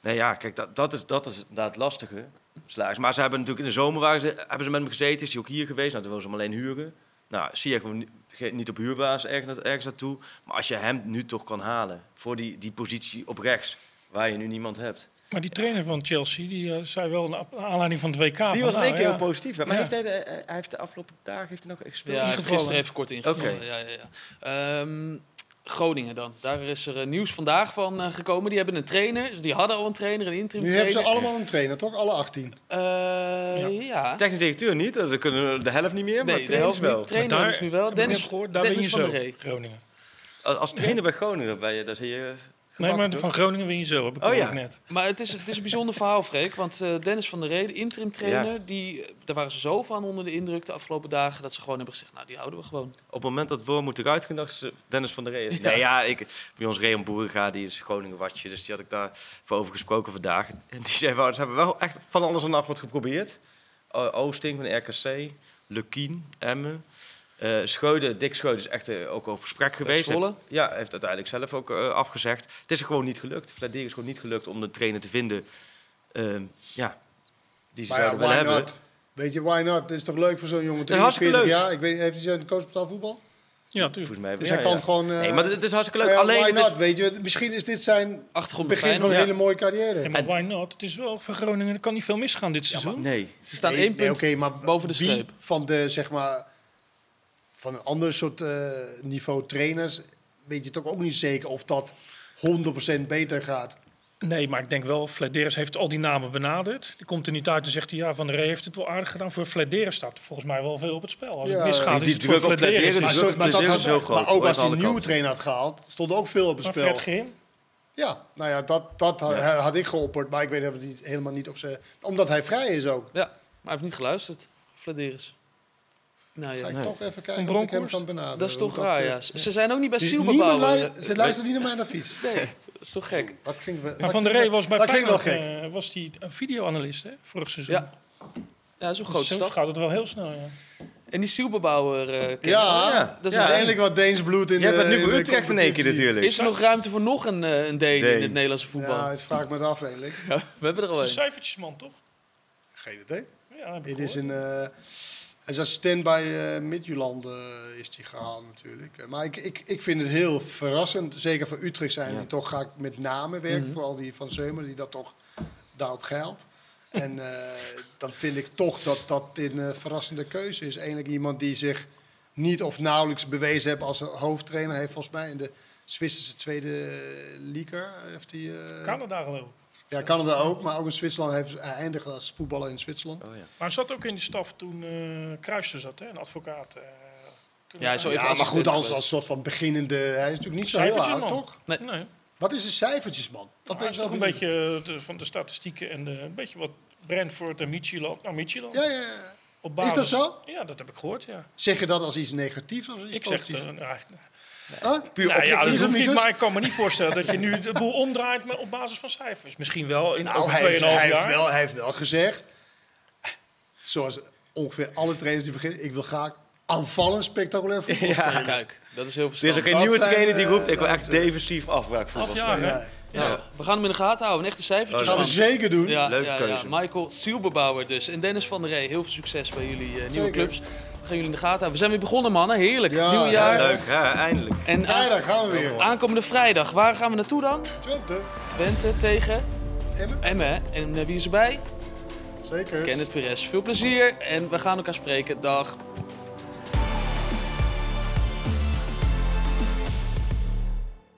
Nee, ja, kijk, dat, dat, is, dat is inderdaad het lastige. Slagers. Maar ze hebben natuurlijk in de zomer waren ze, hebben ze met hem gezeten. Is hij ook hier geweest? Nou, toen wilden ze hem alleen huren. Nou, zie je niet op huurbasis ergens, ergens naartoe. Maar als je hem nu toch kan halen voor die, die positie op rechts, waar je nu niemand hebt. Maar die trainer van Chelsea, die eh, zei wel naar aanleiding van het WK. Die van, was in nou, één keer ja, heel positief. Maar Ja. heeft hij, de, hij heeft de afgelopen dagen heeft hij nog gespeeld? Ja, hij heeft Ingevallen. gisteren even kort ingevallen. Oké. Ja, ja, ja. Ehm, Groningen dan. Daar is er eh, nieuws vandaag van eh, gekomen. Die hebben een trainer. Dus Die hadden al een trainer, een interim Nu hebben trainer. ze allemaal een trainer, toch? Alle 18. Eh, ja. Technisch directeur niet, dus ze kunnen de helft niet meer, maar Nee, de trainers helft wel. niet. Trainer Maar hebben ze nu wel. Dennis, gehoord, daar Dennis ben je van zo, Ree. Groningen. Als, als trainer bij Groningen, ben je, daar zie je Nee, maar van Groningen win je zo, heb ik Oh, ja. net. Maar het is, het is een bijzonder verhaal, Freek. Want eh, Dennis van der Ree, de interim trainer, die, eh, daar waren ze zo van onder de indruk de afgelopen dagen... dat ze gewoon hebben gezegd, nou, die houden we gewoon. Op het moment dat Worm moet eruit gedacht is Dennis van der Ree. is. Nee, ja, ik, bij ons Reon Boeriga, die is Groningen watje, dus die had ik daar voor over gesproken vandaag. En die zei, wel, ze hebben wel echt van alles en nog wat geprobeerd. O- Oosting van de RKC, Lukien, Emmen. Eh Scheuden, Dick Scheuden is echt eh, ook op gesprek geweest. Heeft- ja, heeft uiteindelijk zelf ook eh, afgezegd. Het is er gewoon niet gelukt. Vladeer is gewoon niet gelukt om de trainer te vinden. ehm, ja, die ze Maar ja, zouden willen hebben. not? Weet je, why not? Het is toch leuk voor zo'n jongen? is hartstikke 43 leuk. jaar. Ik weet, niet, heeft hij zijn coach betaald voetbal? Ja, natuurlijk. Volgens mij, Dus ja, hij kan ja. gewoon... eh, Nee, maar het is hartstikke leuk. ja, Alleen, why het is- not? Weet je, misschien is dit zijn Achtergrond begin van een hele mooie carrière. Ja, maar En- why not? Het is wel voor Groningen, er kan niet veel misgaan dit seizoen. nee, Ze staan Nee, één nee, punt oké, maar boven de streep. van de, zeg maar, van een ander soort eh, niveau trainers weet je toch ook niet zeker of dat 100% beter gaat. Nee, maar ik denk wel, Flederis heeft al die namen benaderd. Die komt er niet uit en zegt hij, ja, Van der Rey heeft het wel aardig gedaan. Voor Flederis staat er volgens mij wel veel op het spel. Als Ja, het misgaat, die is het druk voor Flederis. Flederis, Maar, maar, dat Flederis had, is heel groot, maar ook als hij een nieuwe trainer had gehaald, stond er ook veel op het Maar spel. Fred Grim? Ja, nou ja, dat, dat had, had ik geopperd, maar ik weet niet, helemaal niet of ze... Omdat hij vrij is ook. Ja, maar hij heeft niet geluisterd. Vladeris. Nou Ga ik Nee. toch even kijken of ik hem kan benaderen. dat is toch raar, eh, ja. Ze zijn ook niet bij lu- Ze luisteren niet naar mij naar fiets. Nee, dat is toch gek. Dat ging, wel- Maar Van der Rey was bij dat klinkt wel Feyenoord gek. eh, was die een videoanalist, hè, vorig seizoen. Ja, Ja, een grote Zo stap. gaat het wel heel snel, ja. En die Silberbouwer eh ken je? Ja, Ja, dat is ja. Eindelijk wat Deens bloed in Je hebt de het nu in voor Utrecht in één keer natuurlijk. Is er nog ruimte voor nog een, eh, een Deen in het Nederlandse voetbal? Ja, het vraagt me af eigenlijk. Ja, we hebben er al Een een. cijfertjesman, toch? Geen idee. Ja, Het is een, eh, hij is assistent bij eh Midtjylland eh, is die gehaald natuurlijk. Eh, Maar ik, ik, ik vind het heel verrassend, zeker voor Utrecht zijn Ja. die toch graag met namen werken. Mhm. Vooral die van Zeumer die dat toch daarop geldt. En eh, dan vind ik toch dat dat een eh, verrassende keuze is. Eigenlijk iemand die zich niet of nauwelijks bewezen heeft als hoofdtrainer. Hij heeft volgens mij in de Zwitserse tweede eh, liga heeft hij... eh, Canada geloof ik. Ja, Canada ook, maar ook in Zwitserland heeft hij eindigd als voetballer in Zwitserland. Oh, ja. Maar hij zat ook in de staf toen eh Kruijster zat, hè, een advocaat. eh, toen Ja, hij wel Ja, maar goed, als, als soort van beginnende... Hij is natuurlijk niet zo heel oud, toch? Nee. Nee, Wat is de cijfertjes, man? Dat hij is toch een beetje eh, de- van de statistieken en de, een beetje wat Brentford en Midtjylland. Nou. Ja, ja, ja. Op Is dat zo? Ja, dat heb ik gehoord, ja. Zeg je dat als iets negatiefs of als iets Ik zeg, eh, nou, Huh? Puur nou ja, dat objectief, hoeft niet, amicus? maar ik kan me niet voorstellen dat je nu de boel omdraait met, op basis van cijfers. Misschien wel in Nou, over hij 2,5 heeft, jaar. hij, heeft wel, hij heeft wel gezegd, zoals ongeveer alle trainers die beginnen, ik wil graag aanvallend spectaculair voetbal Ja. spelen. Kijk, dat is heel Er is ook verstandig. Dat nieuwe zijn, trainer die eh, roept, ik wil echt defensief afbraak voetbal spelen. Ja, we gaan hem in de gaten houden. Een echte cijfertjes. dat gaan we zeker doen. Ja, Leuke ja, ja. keuze. Michael Silberbouwer dus. En Dennis van der Rey. Heel veel succes bij jullie eh, nieuwe Zeker. clubs. We gaan jullie in de gaten houden. We zijn weer begonnen, mannen. Heerlijk. Ja, Nieuw ja, jaar. Leuk, ja, eindelijk. En Vrijdag gaan we weer. aankomende vrijdag. Waar gaan we naartoe dan? Twente, Twente tegen Emmen, Emmen. hè? En eh, wie is erbij? zeker. Kenneth Perez. Veel plezier. En we gaan elkaar spreken. Dag.